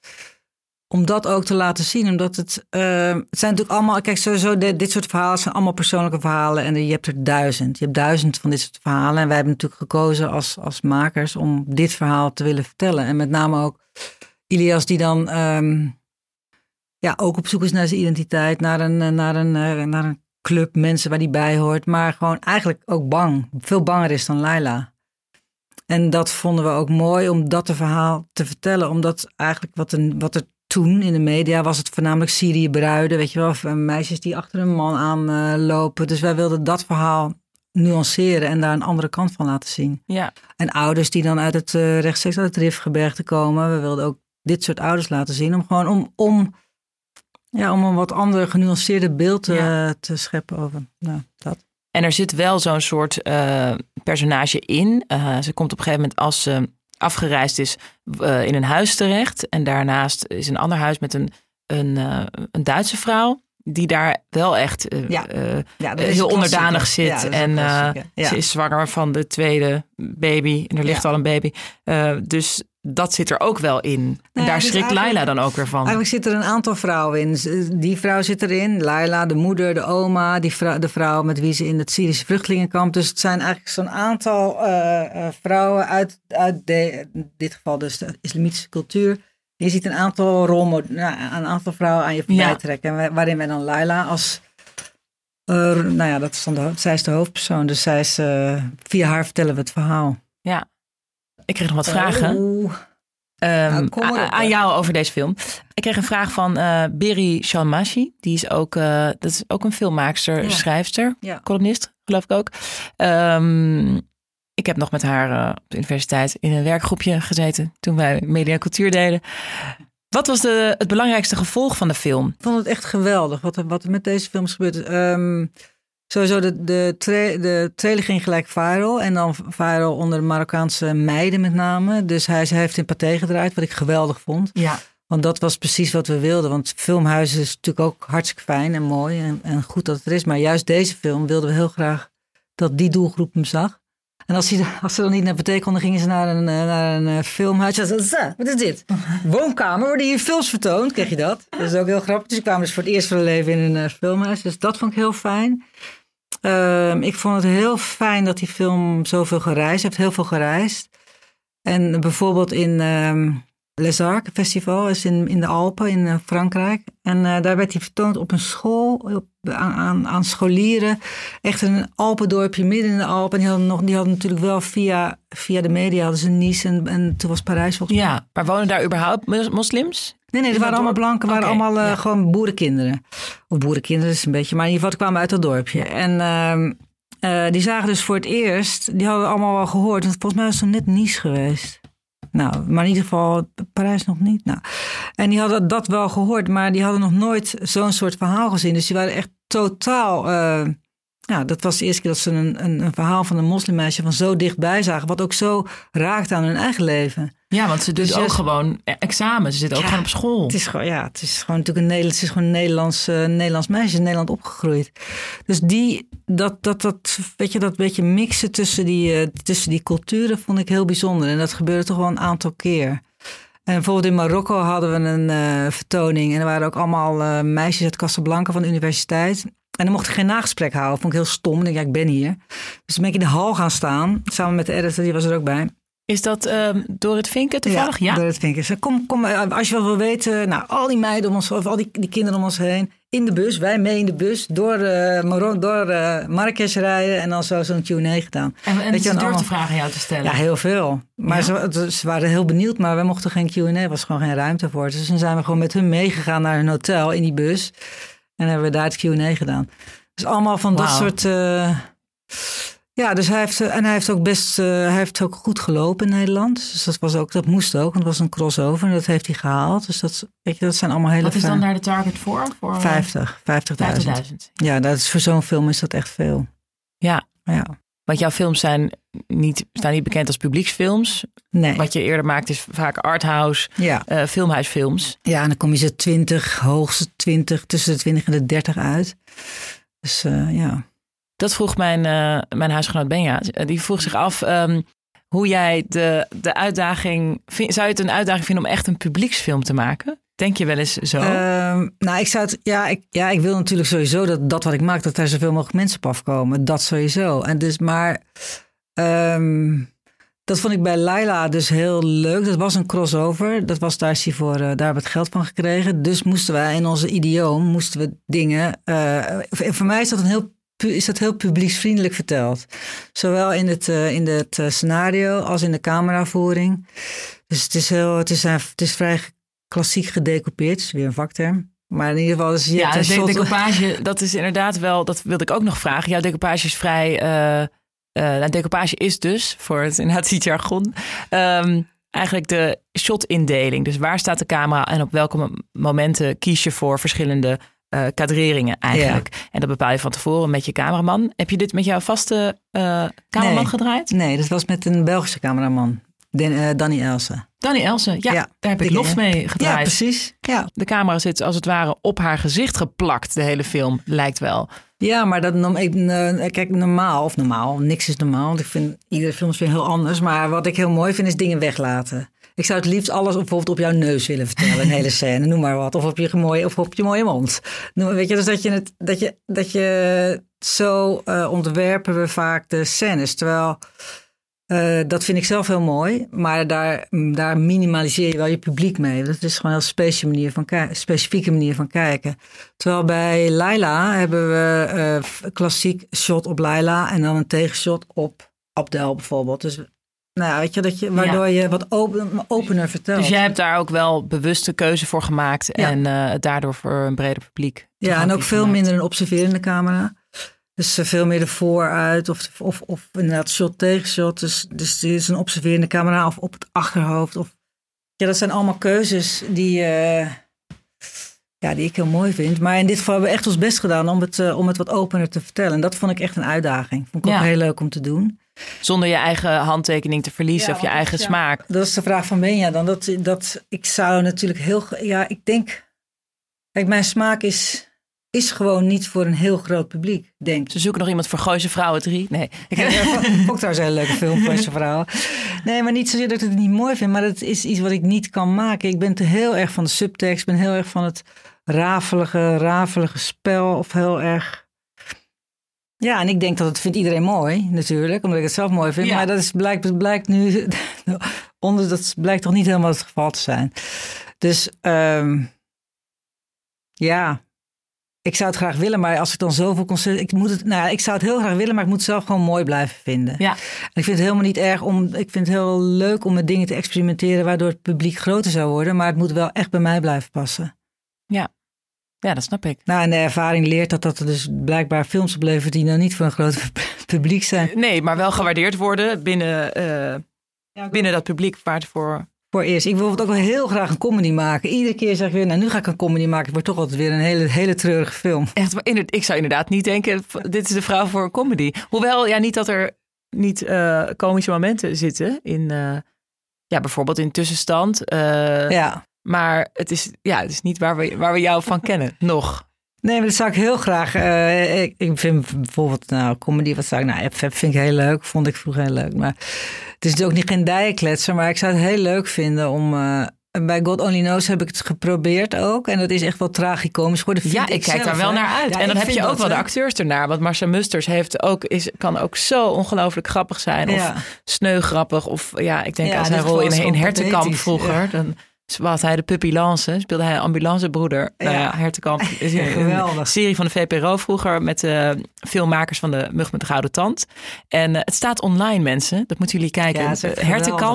om dat ook te laten zien. Omdat het, uh, het zijn natuurlijk allemaal, kijk, sowieso dit, dit soort verhalen zijn allemaal persoonlijke verhalen. En je hebt er duizend. Je hebt duizend van dit soort verhalen. En wij hebben natuurlijk gekozen als, als makers om dit verhaal te willen vertellen. En met name ook Ilias die dan um, ja, ook op zoek is naar zijn identiteit, naar een, naar een, naar een club, mensen waar die bij hoort. Maar gewoon eigenlijk ook bang. Veel banger is dan Laila. En dat vonden we ook mooi om dat te verhaal te vertellen. Omdat eigenlijk wat, een, wat er toen in de media was het voornamelijk Syrië bruiden. Weet je wel, of meisjes die achter een man aanlopen. Uh, dus wij wilden dat verhaal nuanceren en daar een andere kant van laten zien. Ja. En ouders die dan uit het uh, rechtstreeks uit het Rifgebergte komen. We wilden ook dit soort ouders laten zien. Om gewoon om, om, ja, om een wat ander genuanceerde beeld te, ja. te scheppen over nou, dat. En er zit wel zo'n soort uh, personage in. Uh, ze komt op een gegeven moment als ze afgereisd is uh, in een huis terecht. En daarnaast is een ander huis met een, een, een Duitse vrouw. Die daar wel echt ja. Ja, heel onderdanig zit. En ze is zwanger van de tweede baby. En er ligt al een baby. dus dat zit er ook wel in. Nou En daar schrikt Laila dan ook weer van. Eigenlijk zit er een aantal vrouwen in. Die vrouw zit erin. Laila, de moeder, de oma. Die vrouw, de vrouw met wie ze in het Syrische vluchtelingenkamp. Dus het zijn eigenlijk zo'n aantal uh, vrouwen uit, uit de, in dit geval dus de islamitische cultuur. Je ziet een aantal rolmodellen, nou, een aantal vrouwen aan je voorbij ja. trekken. En waarin wij dan Laila als... Uh, nou ja, dat is dan de, zij is de hoofdpersoon. Dus zij is, uh, via haar vertellen we het verhaal. Ja, ik kreeg nog wat vragen. Um, nou, aan jou over deze film. Ik kreeg een vraag van uh, Beri Shalmashi. Die is ook, uh, dat is ook een filmmaakster, Ja. schrijfster, Ja. columnist, geloof ik ook. Um, ik heb nog met haar uh, op de universiteit in een werkgroepje gezeten toen wij media en cultuur deden. Wat was de, het belangrijkste gevolg van de film? Ik vond het echt geweldig wat er, wat er met deze films gebeurt. Um, Sowieso, de, de, tra- de trailer ging gelijk viral. En dan viral onder de Marokkaanse meiden met name. Dus hij, hij heeft in Pathé gedraaid, wat ik geweldig vond. Ja. Want dat was precies wat we wilden. Want filmhuizen is natuurlijk ook hartstikke fijn en mooi. En, en goed dat het er is. Maar juist deze film wilden we heel graag dat die doelgroep hem zag. En als, hij, als ze dan niet naar Pathé konden, gingen ze naar een, eh, naar een eh, filmhuis. Ze zeiden, "Zo, wat is dit? Woonkamer, worden hier films vertoond? Kreeg je dat? Dat is ook heel grappig. Dus ik kwam dus voor het eerst van hun leven in een eh, filmhuis. Dus dat vond ik heel fijn. Ehm, ik vond het heel fijn dat die film zoveel gereisd heeft. Heel veel gereisd. En bijvoorbeeld in ehm Les Arcs Festival is in, in de Alpen in eh, Frankrijk. En eh, daar werd hij vertoond op een school op, aan, aan, scholieren. Echt een Alpendorpje midden in de Alpen. En die hadden, nog, die hadden natuurlijk wel via, via de media hadden ze Nice en, en toen was Parijs volgens mij. ja, maar wonen daar überhaupt mos- moslims? Nee, nee, er waren allemaal blanken, waren allemaal eh, ja. gewoon boerenkinderen. Of boerenkinderen is een beetje, maar in ieder geval kwamen uit dat dorpje. En ehm, eh, die zagen dus voor het eerst, die hadden allemaal wel gehoord. Want volgens mij was het net Nice geweest. Nou, maar in ieder geval Parijs nog niet. Nou, en die hadden dat wel gehoord, maar die hadden nog nooit zo'n soort verhaal gezien. Dus die waren echt totaal. eh, ja, dat was de eerste keer dat ze een, een, een verhaal van een moslimmeisje van zo dichtbij zagen. Wat ook zo raakt aan hun eigen leven. Ja, want ze doet Dus ook juist- gewoon examen. Ze zit ook Ja, gewoon op school. Het is gewoon, ja, het is gewoon natuurlijk een Nederlands, het is gewoon een Nederlands, eh, Nederlands meisje, in Nederland opgegroeid. Dus die, dat, dat, dat, weet je, dat beetje mixen tussen die, eh, tussen die culturen vond ik heel bijzonder. En dat gebeurde toch wel een aantal keer. En bijvoorbeeld in Marokko hadden we een eh, vertoning. En er waren ook allemaal meisjes uit Casablanca van de universiteit. En dan mocht ik geen nagesprek houden. Vond ik heel stom. Ik denk, ja, ik ben hier. Dus toen ben ik in de hal gaan staan. Samen met de editor, die was er ook bij. Is dat ehm Dorrit Vinken toevallig? Ja. Door het vinken. Ze, kom, kom, eh, als je wat wil weten, nou, al die meiden om ons, of al die, die kinderen om ons heen, in de bus, wij mee in de bus, door, Maro- door eh Marrakesh rijden en dan zo zo'n Q&A gedaan. En, en Weet je, durfde allemaal- vragen aan jou te stellen. Ja, heel veel. Maar Ja? ze, het- ze waren heel benieuwd, maar wij mochten geen Q&A, er was gewoon geen ruimte voor. Dus toen zijn we gewoon met hun meegegaan naar een hotel in die bus en hebben we daar het Q&A gedaan. Dus allemaal van dat soort... eh, ja, dus hij heeft, eh, en hij heeft ook best, eh, hij heeft ook goed gelopen in Nederland. Dus dat was ook, dat moest ook, want het was een crossover en dat heeft hij gehaald. Dus dat, weet je, dat zijn allemaal hele Wat is dan daar de target voor? voor eh, 50, 50.000. 50.000. Ja, dat is, voor zo'n film is dat echt veel. Ja, Ja, want jouw films zijn niet, staan niet bekend als publieksfilms. nee. Wat je eerder maakt is vaak arthouse, Ja. eh, filmhuisfilms. ja, en dan kom je ze 20, hoogste 20, tussen de 20 en de 30 uit. Dus eh, ja. Dat vroeg mijn, eh, mijn huisgenoot Benja. Die vroeg zich af ehm, hoe jij de, de uitdaging... vind- zou je het een uitdaging vinden om echt een publieksfilm te maken? Denk je wel eens zo? Ehm, nou, ik zou het, ja, ik, ja, ik wil natuurlijk sowieso dat dat wat ik maak, dat daar zoveel mogelijk mensen op afkomen. Dat sowieso. En dus, maar ehm, dat vond ik bij Laila dus heel leuk. Dat was een crossover. Dat was daar, voor, eh, daar hebben we het geld van gekregen. Dus moesten wij in onze idioom, moesten we dingen. eh, voor- mij is dat een heel is dat heel publieksvriendelijk verteld. Zowel in het, eh, in het scenario als in de cameravoering. Dus het is, heel, het is, het is vrij klassiek gedecoupeerd. is weer een vakterm. Maar in ieder geval is je ja, de decoupage, dat is inderdaad wel... Dat wilde ik ook nog vragen. Jouw decoupage is vrij... eh nou, decoupage is dus, voor het inderdaad het jargon... ehm, eigenlijk de shotindeling. Dus waar staat de camera en op welke mo- momenten kies je voor verschillende eh kadreringen eigenlijk. En dat bepaal je van tevoren met je cameraman. Heb je dit met jouw vaste eh cameraman Nee. gedraaid? Nee, dat was met een Belgische cameraman. Den, Danny Elsen. Danny Elsen, ja, Ja, daar heb ik je. mee gedraaid. Ja, precies. Ja. De camera zit als het ware op haar gezicht geplakt, de hele film, lijkt wel. Ja, maar dat, ik, eh, kijk, normaal, of normaal, niks is normaal. Want ik vind iedere film is weer heel anders. Maar wat ik heel mooi vind, is dingen weglaten. Ik zou het liefst alles bijvoorbeeld op jouw neus willen vertellen, een hele scène, noem maar wat. Of op je mooie, of op je mooie mond. Noem- Weet je, dus dat je het, dat je, dat je zo eh, ontwerpen we vaak de scènes. Terwijl, eh, dat vind ik zelf heel mooi. Maar daar, daar minimaliseer je wel je publiek mee. Dat is gewoon een heel specifieke manier van, specifieke manier van kijken. Terwijl bij Laila hebben we eh, klassiek shot op Laila en dan een tegenshot op Abdel bijvoorbeeld. Dus nou ja, weet je, dat je, waardoor je wat open, opener vertelt. Dus jij hebt daar ook wel bewuste keuze voor gemaakt Ja. en eh, daardoor voor een breder publiek. ja, en ook veel minder een observerende camera. Dus eh, veel meer de vooruit of, of, of inderdaad shot tegen shot. Dus, dus dit is een observerende camera of op het achterhoofd. Of, ja, dat zijn allemaal keuzes die, eh, Ja, die ik heel mooi vind. Maar in dit geval hebben we echt ons best gedaan om het, eh, om het wat opener te vertellen. En dat vond ik echt een uitdaging. Vond ik ook heel leuk om te doen. Zonder je eigen handtekening te verliezen Ja, of je eigen ja. smaak. Dat is de vraag van Benja dan. Dat, dat ik zou natuurlijk heel... Ja, ik denk... Kijk, mijn smaak is, is gewoon niet voor een heel groot publiek, denk ik. Ze zoeken nog iemand voor Gooise Vrouwen 3. Nee. Ik heb ook daar een hele leuke film voor zijn vrouw. Nee, maar niet zozeer dat ik het niet mooi vind, maar het is iets wat ik niet kan maken. Ik ben te heel erg van de subtekst, ben heel erg van het rafelige, rafelige spel of heel erg... Ja, en ik denk dat het vindt iedereen mooi, natuurlijk, omdat ik het zelf mooi vind. Ja. Maar dat is, blijkt, blijkt nu, onder, dat blijkt toch niet helemaal het geval te zijn. Dus ehm, ja, ik zou het graag willen, maar als ik dan zoveel concert... Ik, moet het, nou, ja, ik zou het heel graag willen, maar ik moet het zelf gewoon mooi blijven vinden. Ja. En ik vind het helemaal niet erg om... Ik vind het heel leuk om met dingen te experimenteren... waardoor het publiek groter zou worden. Maar het moet wel echt bij mij blijven passen. Ja, dat snap ik. Nou, en de ervaring leert dat dat er dus blijkbaar films oplevert... die nou niet voor een groot publiek zijn. Nee, maar wel gewaardeerd worden binnen, eh, binnen dat publiek waar het voor... Voor eerst. Ik wil bijvoorbeeld ook wel heel graag een comedy maken. Iedere keer zeg ik weer, nou nu ga ik een comedy maken. Het wordt toch altijd weer een hele, hele treurige film. Echt, maar inderdaad, ik zou inderdaad niet denken, dit is de vrouw voor een comedy. Hoewel, ja, niet dat er niet eh, komische momenten zitten in, eh, ja, bijvoorbeeld in tussenstand. eh, Ja. Maar het is, ja, het is niet waar we, waar we jou van kennen, nog. Nee, maar dat zou ik heel graag. eh, ik, ik vind bijvoorbeeld, nou, comedy, wat zou ik, nou, FF vind ik heel leuk. Vond ik vroeger heel leuk. Maar het is natuurlijk ook niet geen dijenkletser, maar ik zou het heel leuk vinden om. eh, bij God Only Knows heb ik het geprobeerd ook. En dat is echt wel tragicomisch geworden. Ja, ik kijk zelf, daar wel hè. naar uit. Ja, en dan ik heb je ook wel de acteurs ernaar. Want Marcia Musters heeft ook, is, kan ook zo ongelooflijk grappig zijn. Of Ja. sneu grappig. Of ja, ik denk Ja, aan zijn rol in, in Hertenkamp vroeger. ja. Dan was hij de puppy Lance. Speelde hij ambulancebroeder. Ja. Hertenkamp is een geweldig. serie van de VPRO vroeger. Met eh filmmakers van de Mug met de Gouden Tand. En eh, het staat online mensen. Dat moeten jullie kijken. Ja,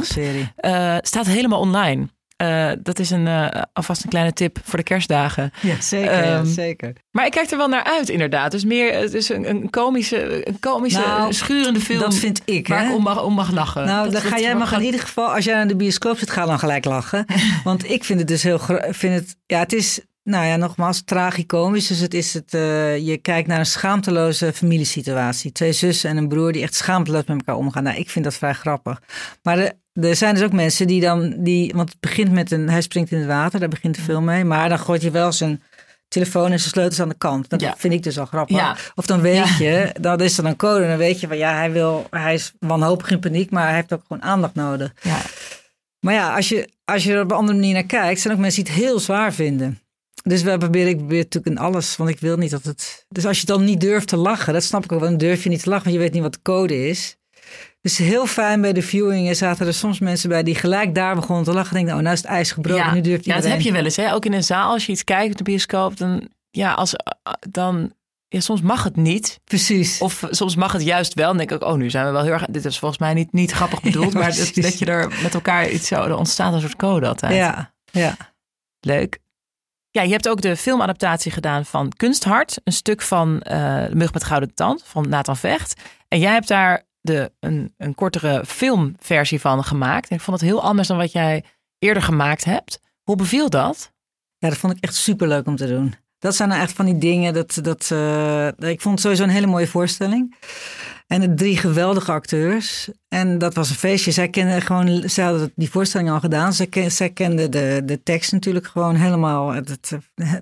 serie. eh, staat helemaal online. Eh, dat is een, eh, alvast een kleine tip voor de kerstdagen. Ja, zeker. ja, Ehm, zeker. Maar ik kijk er wel naar uit, inderdaad. Dus meer, het is een, een komische, een komische Nou, schurende film. Dat vind ik. waar hè? ik om mag, om mag lachen. Nou, Dat- dan dat- ga jij mag in ieder geval, als jij naar de bioscoop zit, ga dan gelijk lachen. Want ik vind het dus heel, vind het, ja, het is, nou ja, nogmaals, tragicomisch. Dus het is het, eh, je kijkt naar een schaamteloze familiesituatie. Twee zussen en een broer die echt schaamteloos met elkaar omgaan. Nou, ik vind dat vrij grappig. Maar er, er zijn dus ook mensen die dan, die, want het begint met een, hij springt in het water, daar begint de film mee. Maar dan gooit hij wel zijn telefoon en zijn sleutels aan de kant. Dat Ja. vind ik dus al grappig. Ja. Of dan weet Ja. je, dat is dan een code. Dan weet je van ja, hij wil, hij is wanhopig in paniek, maar hij heeft ook gewoon aandacht nodig. Ja. Maar ja, als je, als je er op een andere manier naar kijkt, zijn ook mensen die het heel zwaar vinden. Dus we proberen, ik probeer natuurlijk in alles, want ik wil niet dat het. Dus als je dan niet durft te lachen, dat snap ik ook, wel, dan durf je niet te lachen, want je weet niet wat de code is. Dus heel fijn bij de viewingen zaten er soms mensen bij die gelijk daar begonnen te lachen. Denk, nou, nou is het ijs gebroken, ja. nu durft ja, dat iedereen. heb je wel eens. Hè? Ook in een zaal, als je iets kijkt op de bioscoop, dan, ja, als, dan ja, soms mag het niet. Precies. Of soms mag het juist wel. Dan denk ik ook, oh, nu zijn we wel heel erg... Dit is volgens mij niet, niet grappig bedoeld. Ja, maar dat, je er met elkaar iets zo... Er ontstaat een soort code altijd. ja, ja. Leuk. Ja, je hebt ook de filmadaptatie gedaan van Kunsthart. Een stuk van eh De Mug met Gouden Tand van Nathan Vecht. En jij hebt daar de, een, een kortere filmversie van gemaakt. En ik vond het heel anders dan wat jij eerder gemaakt hebt. Hoe beviel dat? Ja, dat vond ik echt super leuk om te doen. Dat zijn nou echt van die dingen. Dat, dat, eh, ik vond het sowieso een hele mooie voorstelling. En de drie geweldige acteurs. En dat was een feestje. Zij kenden gewoon, zij hadden die voorstelling al gedaan. Zij kenden de, de tekst natuurlijk gewoon helemaal.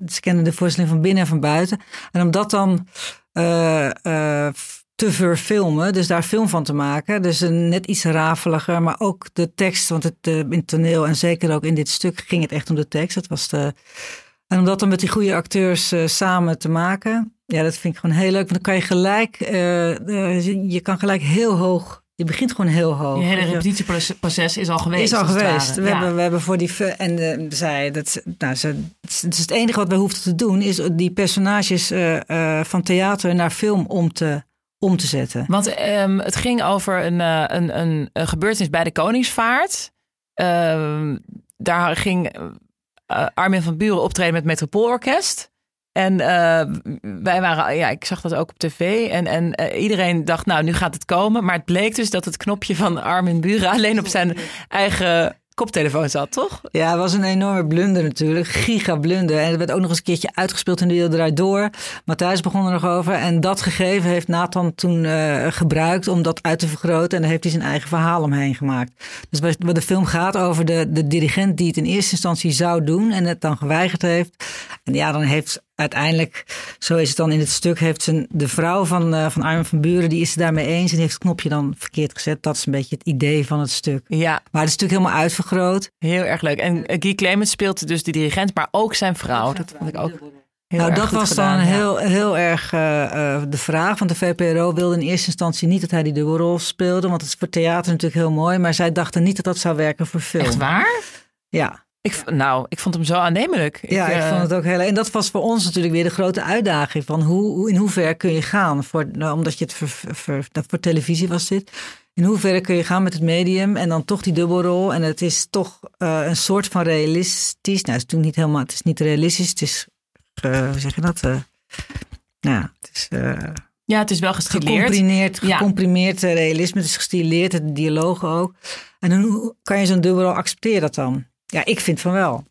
Ze kenden de voorstelling van binnen en van buiten. En om dat dan eh, eh, te verfilmen, dus daar film van te maken. Dus een net iets rafeliger, maar ook de tekst. Want het, eh, in het toneel en zeker ook in dit stuk ging het echt om de tekst. Dat was de, en om dat dan met die goede acteurs eh, samen te maken, ja, dat vind ik gewoon heel leuk. Want dan kan je gelijk, eh, je kan gelijk heel hoog, je begint gewoon heel hoog. Je hele repetitieproces is al geweest. Is al geweest. We, Ja. hebben, we hebben voor die. En eh, zij, dat, nou, ze, het is het enige wat we hoefden te doen, is die personages van theater naar film om te, om te zetten. Want ehm, het ging over een, eh, een, een, gebeurtenis bij de Koningsvaart. Ehm, daar ging eh, Armin van Buren optreden met het Metropoolorkest. En eh, wij waren, ja, ik zag dat ook op tv. En, en iedereen dacht, nou, nu gaat het komen. Maar het bleek dus dat het knopje van Armin Buren alleen op zijn eigen koptelefoon zat, toch? Ja, het was een enorme blunder natuurlijk. Giga blunder. En het werd ook nog eens een keertje uitgespeeld in de wereld eruit door. Matthijs begon er nog over. En dat gegeven heeft Nathan toen uh, gebruikt om dat uit te vergroten. En daar heeft hij zijn eigen verhaal omheen gemaakt. Dus wat de film gaat over de, de dirigent die het in eerste instantie zou doen. En het dan geweigerd heeft. En ja, dan heeft uiteindelijk, zo is het dan in het stuk, heeft zijn, de vrouw van, uh, van Armin van Buren, die is het daarmee eens en heeft het knopje dan verkeerd gezet. Dat is een beetje het idee van het stuk. Ja. Maar het is natuurlijk helemaal uitvergroot. Heel erg leuk. En Guy Clement speelt dus de dirigent, maar ook zijn vrouw. Dat vond ik ook. Heel nou, dat was gedaan, dan ja. heel, heel erg uh, uh, de vraag. Want de VPRO wilde in eerste instantie niet dat hij die dubbelrol speelde. Want het is voor theater natuurlijk heel mooi. Maar zij dachten niet dat dat zou werken voor film. Echt waar? Ja. Ik, nou, ik vond hem zo aannemelijk. Ja, ik, eh, vond het ook heel. En dat was voor ons natuurlijk weer de grote uitdaging van hoe, in hoever kun je gaan, voor, nou, omdat je het voor, voor, voor televisie was dit. In hoeverre kun je gaan met het medium en dan toch die dubbelrol. En het is toch uh, een soort van realistisch. Nou, het is natuurlijk niet helemaal, het is niet realistisch. Het is, uh, hoe zeg je dat? Nou, het is. ja, het is wel gestileerd. Gecomprimeerd, gecomprimeerd ja. realisme. Het is gestileerd, het dialoog ook. En hoe kan je zo'n dubbelrol accepteren dat dan? Ja, ik vind van wel.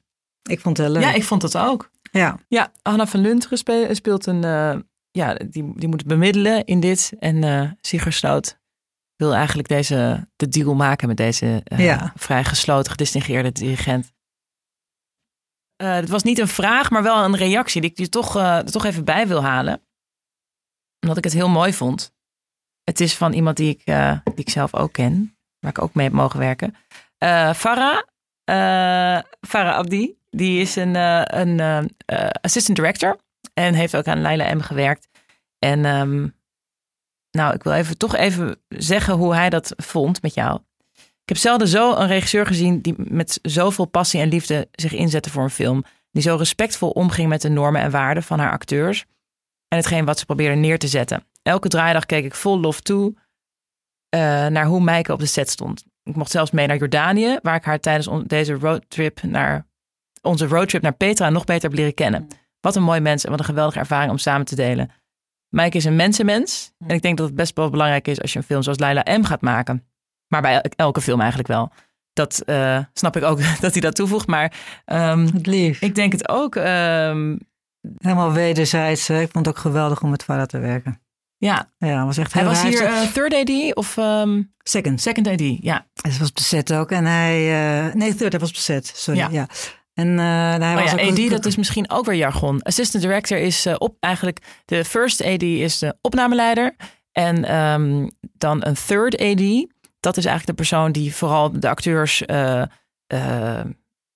Ik vond het heel leuk. Ja, ik vond het ook. Ja, ja Anna van Lunteren spe speelt een... Uh, ja, die, die moet bemiddelen in dit. En uh, Sigersloot wil eigenlijk deze, de deal maken met deze uh, ja. vrij gesloten, gedistingeerde dirigent. het was niet een vraag, maar wel een reactie die ik je toch, er toch even bij wil halen. Omdat ik het heel mooi vond. Het is van iemand die ik, die ik zelf ook ken. Waar ik ook mee heb mogen werken. Farah uh, Farah Abdi, die is een, uh, een uh, assistant director en heeft ook aan Leila M gewerkt. En um, nou, ik wil even toch even zeggen hoe hij dat vond met jou. Ik heb zelden zo een regisseur gezien die met zoveel passie en liefde zich inzette voor een film. Die zo respectvol omging met de normen en waarden van haar acteurs en hetgeen wat ze probeerden neer te zetten. Elke draaidag keek ik vol lof toe naar hoe Meike op de set stond. Ik mocht zelfs mee naar Jordanië, waar ik haar tijdens deze roadtrip naar onze roadtrip naar Petra nog beter heb leren kennen. Wat een mooi mens en wat een geweldige ervaring om samen te delen. Mike is een mensenmens en ik denk dat het best wel belangrijk is als je een film zoals Laila M gaat maken. Maar bij elke film eigenlijk wel. Dat uh, snap ik ook dat hij dat toevoegt, maar um, lief. ik denk het ook. Um, Helemaal wederzijds. Ik vond het ook geweldig om met Farah te werken. Ja, ja was echt hij was hier uh, third AD of um, second. Second AD, ja. Hij was set ook en hij uh, nee third, hij was set. Sorry, ja. ja. En uh, hij oh was ja, ook AD, dat is misschien ook weer jargon. Assistant director is op eigenlijk de first AD is de opnameleider en um, dan een third AD. Dat is eigenlijk de persoon die vooral de acteurs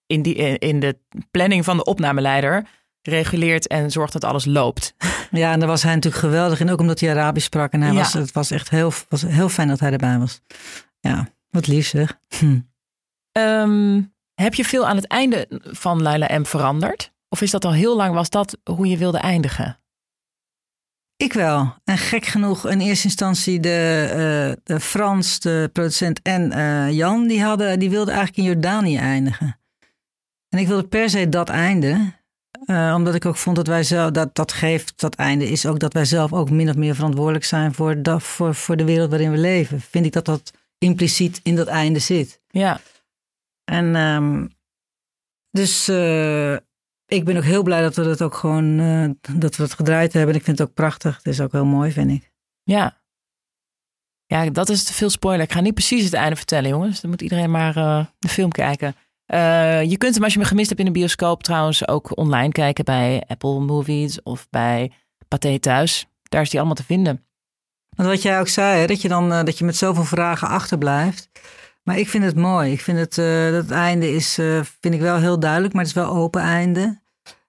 in, die, in de planning van de opnameleider reguleert en zorgt dat alles loopt. Ja, en daar was hij natuurlijk geweldig in, ook omdat hij Arabisch sprak. En hij Ja. was, het was echt heel, was heel fijn dat hij erbij was. Ja, wat lief zeg. Hm. Ehm, heb je veel aan het einde van Laila M veranderd? Of is dat al heel lang, was dat hoe je wilde eindigen? Ik wel. En gek genoeg in eerste instantie de, eh, de Frans, de producent en eh, Jan, die, hadden, die wilden eigenlijk in Jordanië eindigen. En ik wilde per se dat einde. Eh, omdat ik ook vond dat wij zelf, dat, dat geeft, dat einde is ook dat wij zelf ook min of meer verantwoordelijk zijn voor, dat, voor, voor de wereld waarin we leven. Vind ik dat dat impliciet in dat einde zit. Ja, En ehm, dus eh, ik ben ook heel blij dat we dat ook gewoon, eh, dat we het gedraaid hebben. Ik vind het ook prachtig. Het is ook heel mooi, vind ik. ja. Ja, dat is te veel spoiler. Ik ga niet precies het einde vertellen, jongens. Dan moet iedereen maar de film kijken. Eh, je kunt hem, als je hem gemist hebt in de bioscoop, trouwens ook online kijken bij Apple Movies of bij Pathé Thuis. Daar is die allemaal te vinden. Want wat jij ook zei, dat je dan eh, dat je met zoveel vragen achterblijft. Maar ik vind het mooi. Ik vind het, eh, dat het einde is, vind ik wel heel duidelijk, maar het is wel open einde.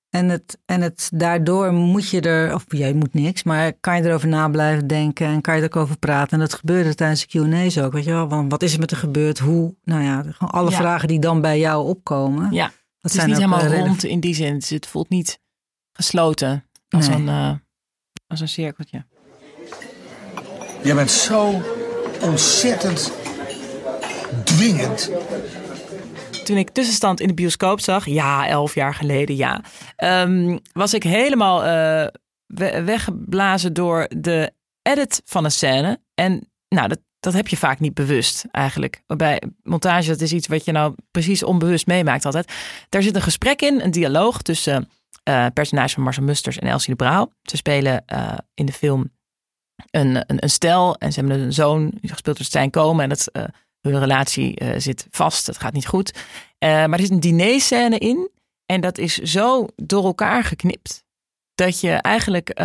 En, het, en het, daardoor moet je er, of jij moet niks, maar kan je erover na blijven denken en kan je er ook over praten. En dat gebeurde tijdens de Q&A's ook, weet je wel. Want wat is er met er gebeurd? Hoe? Nou ja, gewoon alle Ja. vragen die dan bij jou opkomen. Ja, dat het is niet helemaal eh, rond in die zin. Dus Het voelt niet gesloten als, Nee. een, eh, als een cirkeltje. Jij bent zo ontzettend dwingend. Toen ik tussenstand in de bioscoop zag, ja, elf jaar geleden, ja, ehm, was ik helemaal eh, we- weggeblazen door de edit van een scène. En nou, dat dat heb je vaak niet bewust eigenlijk. Bij montage, dat is iets wat je nou precies onbewust meemaakt altijd. Daar zit een gesprek in, een dialoog tussen uh, personages van Marcel Musters en Elsie de Brouw. Ze spelen uh, in de film een, een, een, stel en ze hebben een zoon, gespeeld door Stijn Komen. En dat, hun relatie zit vast, het gaat niet goed. maar er zit een dinerscène in en dat is zo door elkaar geknipt. Dat je eigenlijk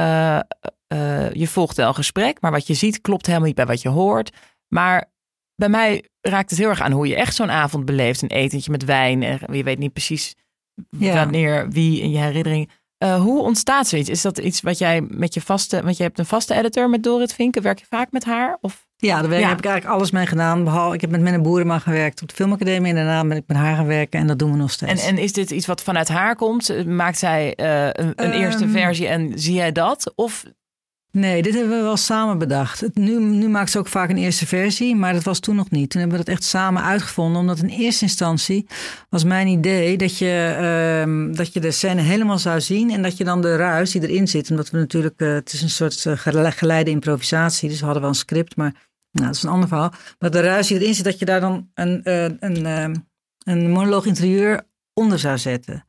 uh, je volgt wel een gesprek, maar wat je ziet klopt helemaal niet bij wat je hoort. Maar bij mij raakt het heel erg aan hoe je echt zo'n avond beleeft. Een etentje met wijn. En je weet niet precies wanneer, wie in je herinnering. Uh, hoe ontstaat zoiets? Is dat iets wat jij met je vaste... Want je hebt een vaste editor met Dorit Vinken. Werk je vaak met haar? Of? Ja, daar heb ik eigenlijk alles mee gedaan. Behalve, ik heb met Menne Boerema gewerkt op de filmacademie. En daarna ben ik met haar gaan werken. En dat doen we nog steeds. En, en is dit iets wat vanuit haar komt? Maakt zij uh, een, een um, eerste versie en zie jij dat? Of Nee, dit hebben we wel samen bedacht. Nu, nu maakt ze ook vaak een eerste versie, maar dat was toen nog niet. Toen hebben we dat echt samen uitgevonden, omdat in eerste instantie was mijn idee dat je, uh, dat je de scène helemaal zou zien en dat je dan de ruis die erin zit, omdat we natuurlijk, uh, het is een soort geleide improvisatie, dus we hadden wel een script, maar nou, dat is een ander verhaal. Maar de ruis die erin zit, dat je daar dan een, uh, een, ehm, een monoloog interieur onder zou zetten.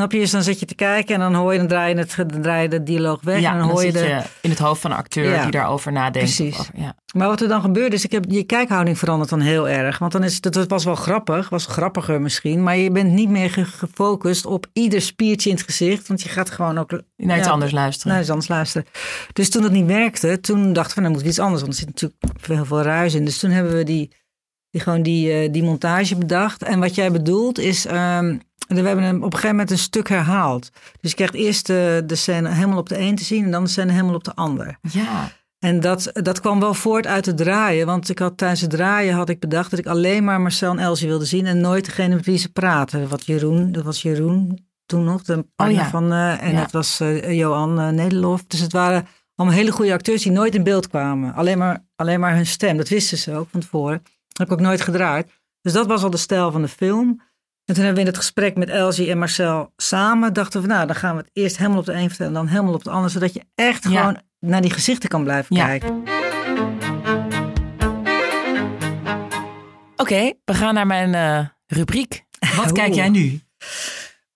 Snap je? Dus dan zit je te kijken en dan hoor je, dan draai je, het, dan draai je de dialoog weg. Ja, en dan, hoor je, de... in het hoofd van een acteur die daarover nadenkt. Precies. Ja. Maar wat er dan gebeurt is, ik heb, je kijkhouding verandert dan heel erg. Want dan is het, het was wel grappig, was grappiger misschien. Maar je bent niet meer gefocust op ieder spiertje in het gezicht. Want je gaat gewoon ook... Naar iets anders luisteren. Naar iets anders luisteren. Dus toen dat niet werkte, toen dachten we, nou moet iets anders. Want er zit natuurlijk heel veel ruis in. Dus toen hebben we die, die gewoon die, uh, die montage bedacht. En wat jij bedoelt is... Um, we hebben hem op een gegeven moment een stuk herhaald. Dus je krijgt eerst de, de scène helemaal op de een te zien en dan de scène helemaal op de ander. Ja. En dat, dat kwam wel voort uit het draaien. Want ik had tijdens het draaien had ik bedacht dat ik alleen maar Marcel en Elsie wilde zien. En nooit degene met wie ze praten. Wat Jeroen, dat was Jeroen toen nog. De partner oh ja. van, uh, en Ja. dat was uh, Johan uh, Nederlof. Dus het waren allemaal hele goede acteurs die nooit in beeld kwamen. Alleen maar, alleen maar hun stem. Dat wisten ze ook van tevoren. Dat heb ik ook nooit gedraaid. Dus dat was al de stijl van de film. En toen hebben we in het gesprek met Elsie en Marcel samen dachten we, nou, dan gaan we het eerst helemaal op de een vertellen, dan helemaal op de ander, zodat je echt Ja. gewoon naar die gezichten kan blijven Ja. kijken. Oké, we gaan naar mijn eh, rubriek. Wat kijk jij nu?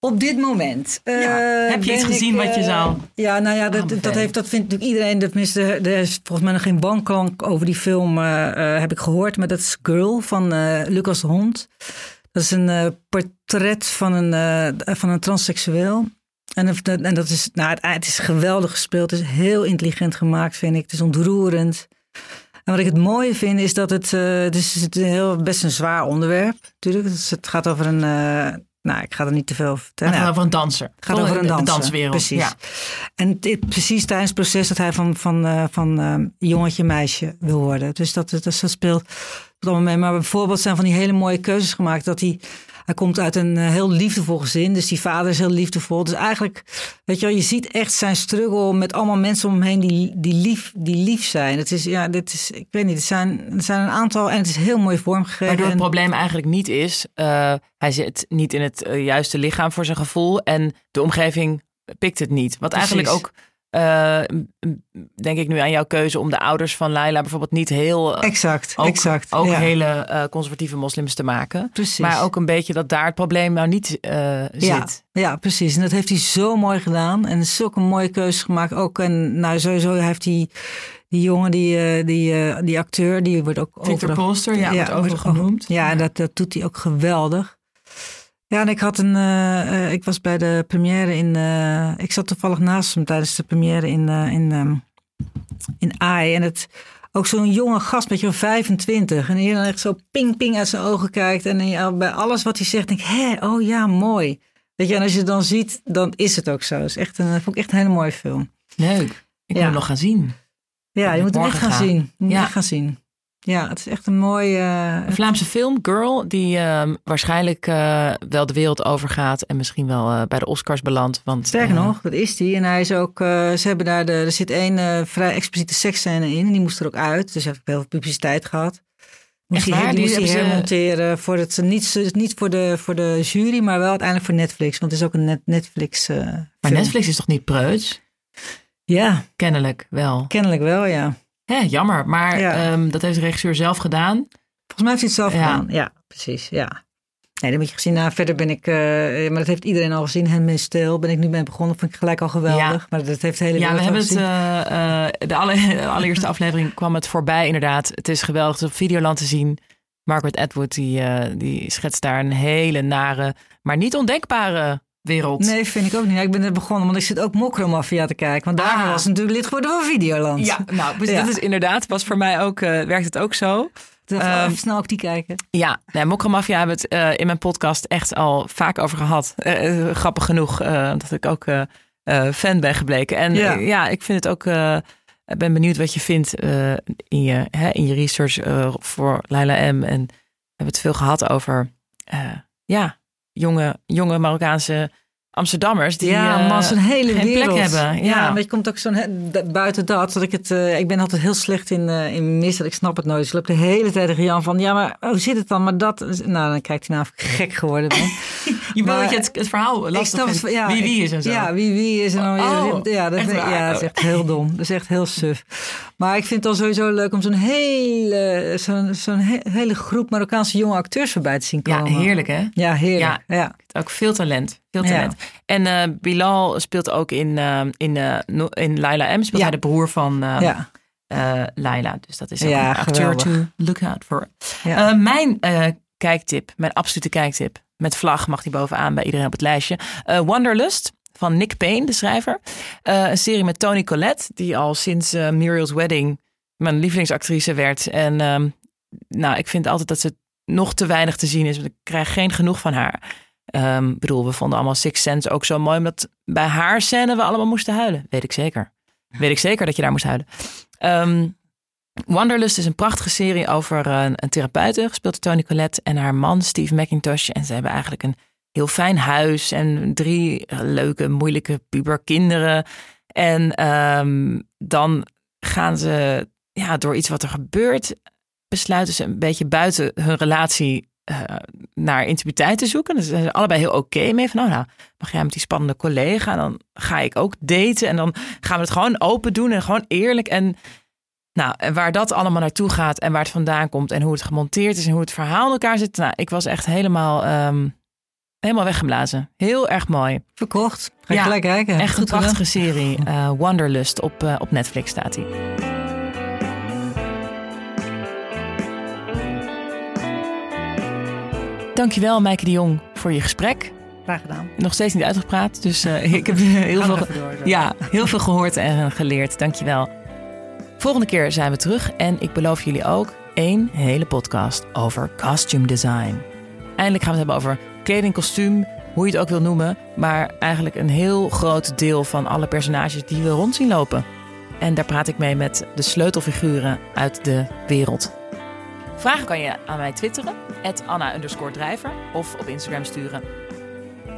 Op dit moment. Ja. eh, Heb je iets ben gezien ik, wat je eh, zou Ja, nou ja, dat, dat, heeft, dat vindt natuurlijk iedereen. Tenminste, er is volgens mij nog geen banklank over die film, eh, eh, heb ik gehoord. Maar dat is Girl van eh, Lucas de Hond. Dat is een eh, portret van een, eh, van een transseksueel. En, en dat is, nou, het, is geweldig gespeeld. Het is heel intelligent gemaakt, vind ik. Het is ontroerend. En wat ik het mooie vind, is dat het, eh, het is heel, best een zwaar onderwerp. Natuurlijk. Is- het gaat over een, nou, ik ga er niet te veel over Het vertellen. gaat Ja, over een danser. het gaat over een De- de danser. danswereld. Precies. Ja. En dit, precies tijdens het proces dat hij van, van, eh, van eh, jongetje meisje wil worden. Dus dat, dat, dat speelt allemaal mee. Maar bijvoorbeeld zijn van die hele mooie keuzes gemaakt. Dat hij, hij komt uit een eh, heel liefdevol gezin. Dus die vader is heel liefdevol. Dus eigenlijk, weet je wel, je ziet echt zijn struggle met allemaal mensen om hem heen die, die, lief, die lief zijn. Het is, ja, dit is, ik weet niet, het zijn, het zijn een aantal en het is heel mooi vormgegeven. Waardoor het probleem eigenlijk niet is, eh, hij zit niet in het eh, juiste lichaam voor zijn gevoel en de omgeving pikt het niet. Wat eigenlijk ook, eh, denk ik nu aan jouw keuze om de ouders van Laila bijvoorbeeld niet heel, eh, Exact, ook, exact. ook ja. hele eh, conservatieve moslims te maken. Precies. Maar ook een beetje dat daar het probleem nou niet eh, Ja, zit. ja, precies. En dat heeft hij zo mooi gedaan. En zulke mooie keuzes gemaakt. Ook en nou, sowieso heeft die, die jongen, die, eh, die, eh, die acteur, die wordt ook Victor overal- Polster, ja, wordt overal ook- genoemd. Ja, en dat, dat doet hij ook geweldig. Ja, en ik had een. eh, eh, ik was bij de première in. eh, ik zat toevallig naast hem tijdens de première in. in, ehm, in AI. En het. Ook zo'n jonge gast, met je 25. En die dan echt zo ping ping uit zijn ogen kijkt. En je- bij alles wat hij zegt, denk ik, hé, oh ja, mooi. Weet je, en als je het dan ziet, dan is het ook zo. Het is echt een, vond ik echt een hele mooie film. Leuk. Ik Ja. wil hem nog gaan zien. Ja, moet je moet hem echt gaan gaan. zien. Je moet Ja. echt gaan zien. Ja, het is echt een mooi... eh, Een Vlaamse film, Girl, die ehm, waarschijnlijk eh, wel de wereld overgaat en misschien wel eh, bij de Oscars belandt. Want, Sterker nog, dat is die. En hij is ook, ze hebben daar, de, er zit één vrij expliciete seksscène in. En die moest er ook uit. Dus hij heeft heel veel publiciteit gehad. Moest hij, die Die moest hij ze- hermonteren. Voor het, niet, niet voor, de, voor de jury, maar wel uiteindelijk voor Netflix. Want het is ook een net, Netflix Maar film. Netflix is toch niet preuts? Ja, Kennelijk wel. kennelijk wel, ja. Hè, jammer, maar Ja. ehm, dat heeft de regisseur zelf gedaan. Volgens mij heeft hij het zelf Ja. gedaan. Ja, precies. Ja. Nee, dat moet je gezien. Nou, verder ben ik, eh, maar dat heeft iedereen al gezien. Handmaid's Tale ben ik nu mee begonnen. Vond ik gelijk al geweldig. Ja. Maar dat heeft de hele Ja, we hebben het. eh, eh, de, alle, de allereerste aflevering kwam het voorbij, inderdaad. Het is geweldig. Het is op Videoland te zien. Margaret Atwood, die, die schetst daar een hele nare, maar niet ondenkbare wereld. Nee, vind ik ook niet. Ja, ik ben er begonnen, want ik zit ook Mokromafia te kijken. Want daar Ah. was natuurlijk lid geworden van Videoland. Ja, nou, dus Ja. dat is inderdaad, was voor mij ook, eh, werkt het ook zo. Dus Ehm, even snel ook die kijken. Ja, nee, Mokromafia hebben we het eh, in mijn podcast echt al vaak over gehad. Eh, grappig genoeg, dat ik ook fan ben gebleken. En Ja. ik vind het ook. ik ben benieuwd wat je vindt in, je, hè, in je research voor Laila M. En we hebben het veel gehad over ja, jonge, jonge Marokkaanse Amsterdammers die ja, eh, hele geen plek wereld. hebben. Ja. maar je komt ook zo'n buiten dat. dat ik, het, eh, ik ben altijd heel slecht in, eh in missen. Ik snap het nooit. Dus ik loop de hele tijd tegen Jan van, ja, maar hoe zit het dan? Maar dat, nou, dan kijkt hij nou of ik gek geworden ben. je wil dat je het, het verhaal ik lastig snap het, vindt. ja, wie wie is en zo. Ja, wie wie is en dan Oh, ja, dat, ja, dat is echt heel dom. Dat is echt heel suf. Maar ik vind het al sowieso leuk om zo'n hele, zo'n, zo'n he- hele groep Marokkaanse jonge acteurs voorbij te zien ja, komen. heerlijk hè? Ja, heerlijk. Ja. Ook veel talent. Veel Ja. talent. En eh, Bilal speelt ook in, eh, in, no- in Laila M. Speelt Ja. hij de broer van Ja. Laila. Dus dat is ook Ja, een acteur geweldig. to look out for. Ja. Mijn kijktip, mijn absolute kijktip. Met vlag mag die bovenaan bij iedereen op het lijstje. Wanderlust van Nick Payne, de schrijver. Een serie met Toni Collette. Die al sinds Muriel's Wedding mijn lievelingsactrice werd. En ehm, nou, ik vind altijd dat ze nog te weinig te zien is. Want ik krijg geen genoeg van haar. Ik bedoel, we vonden allemaal Six Sense ook zo mooi. Omdat bij haar scène we allemaal moesten huilen. Weet ik zeker. Weet ik zeker dat je daar moest huilen. Ehm, Wanderlust is een prachtige serie over een, een therapeute. Gespeeld door Toni Collette en haar man Steve McIntosh. En ze hebben eigenlijk een heel fijn huis. En drie leuke, moeilijke puberkinderen. En ehm, dan gaan ze ja, door iets wat er gebeurt... besluiten ze een beetje buiten hun relatie eh, naar intimiteit te zoeken. Daar zijn ze allebei heel oké mee. Van, oh, nou, mag jij met die spannende collega? Dan ga ik ook daten. En dan gaan we het gewoon open doen en gewoon eerlijk. En nou, en waar dat allemaal naartoe gaat en waar het vandaan komt en hoe het gemonteerd is en hoe het verhaal in elkaar zit. Nou, ik was echt helemaal, ehm, helemaal weggeblazen. Heel erg mooi. Verkocht. Ga Ja, gelijk kijken. Echt een gedaan. prachtige serie. Eh, Wanderlust op, eh, op Netflix staat hij. Dankjewel, Maaike de Jong, voor je gesprek. Graag gedaan. Nog steeds niet uitgepraat, dus eh, ik heb heel veel, door, ja, heel veel gehoord en geleerd. Dankjewel. Volgende keer zijn we terug en ik beloof jullie ook één hele podcast over costume design. Eindelijk gaan we het hebben over kleding, kostuum, hoe je het ook wil noemen. Maar eigenlijk een heel groot deel van alle personages die we rond zien lopen. En daar praat ik mee met de sleutelfiguren uit de wereld. Vragen kan je aan mij twitteren, Anna Drijver, of op Instagram sturen.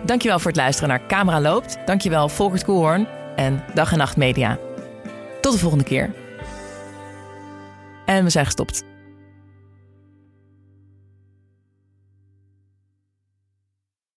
Dankjewel voor het luisteren naar Camera Loopt. Dankjewel Volkert Koelhoorn en Dag en Nacht Media. Tot de volgende keer. En we zijn gestopt.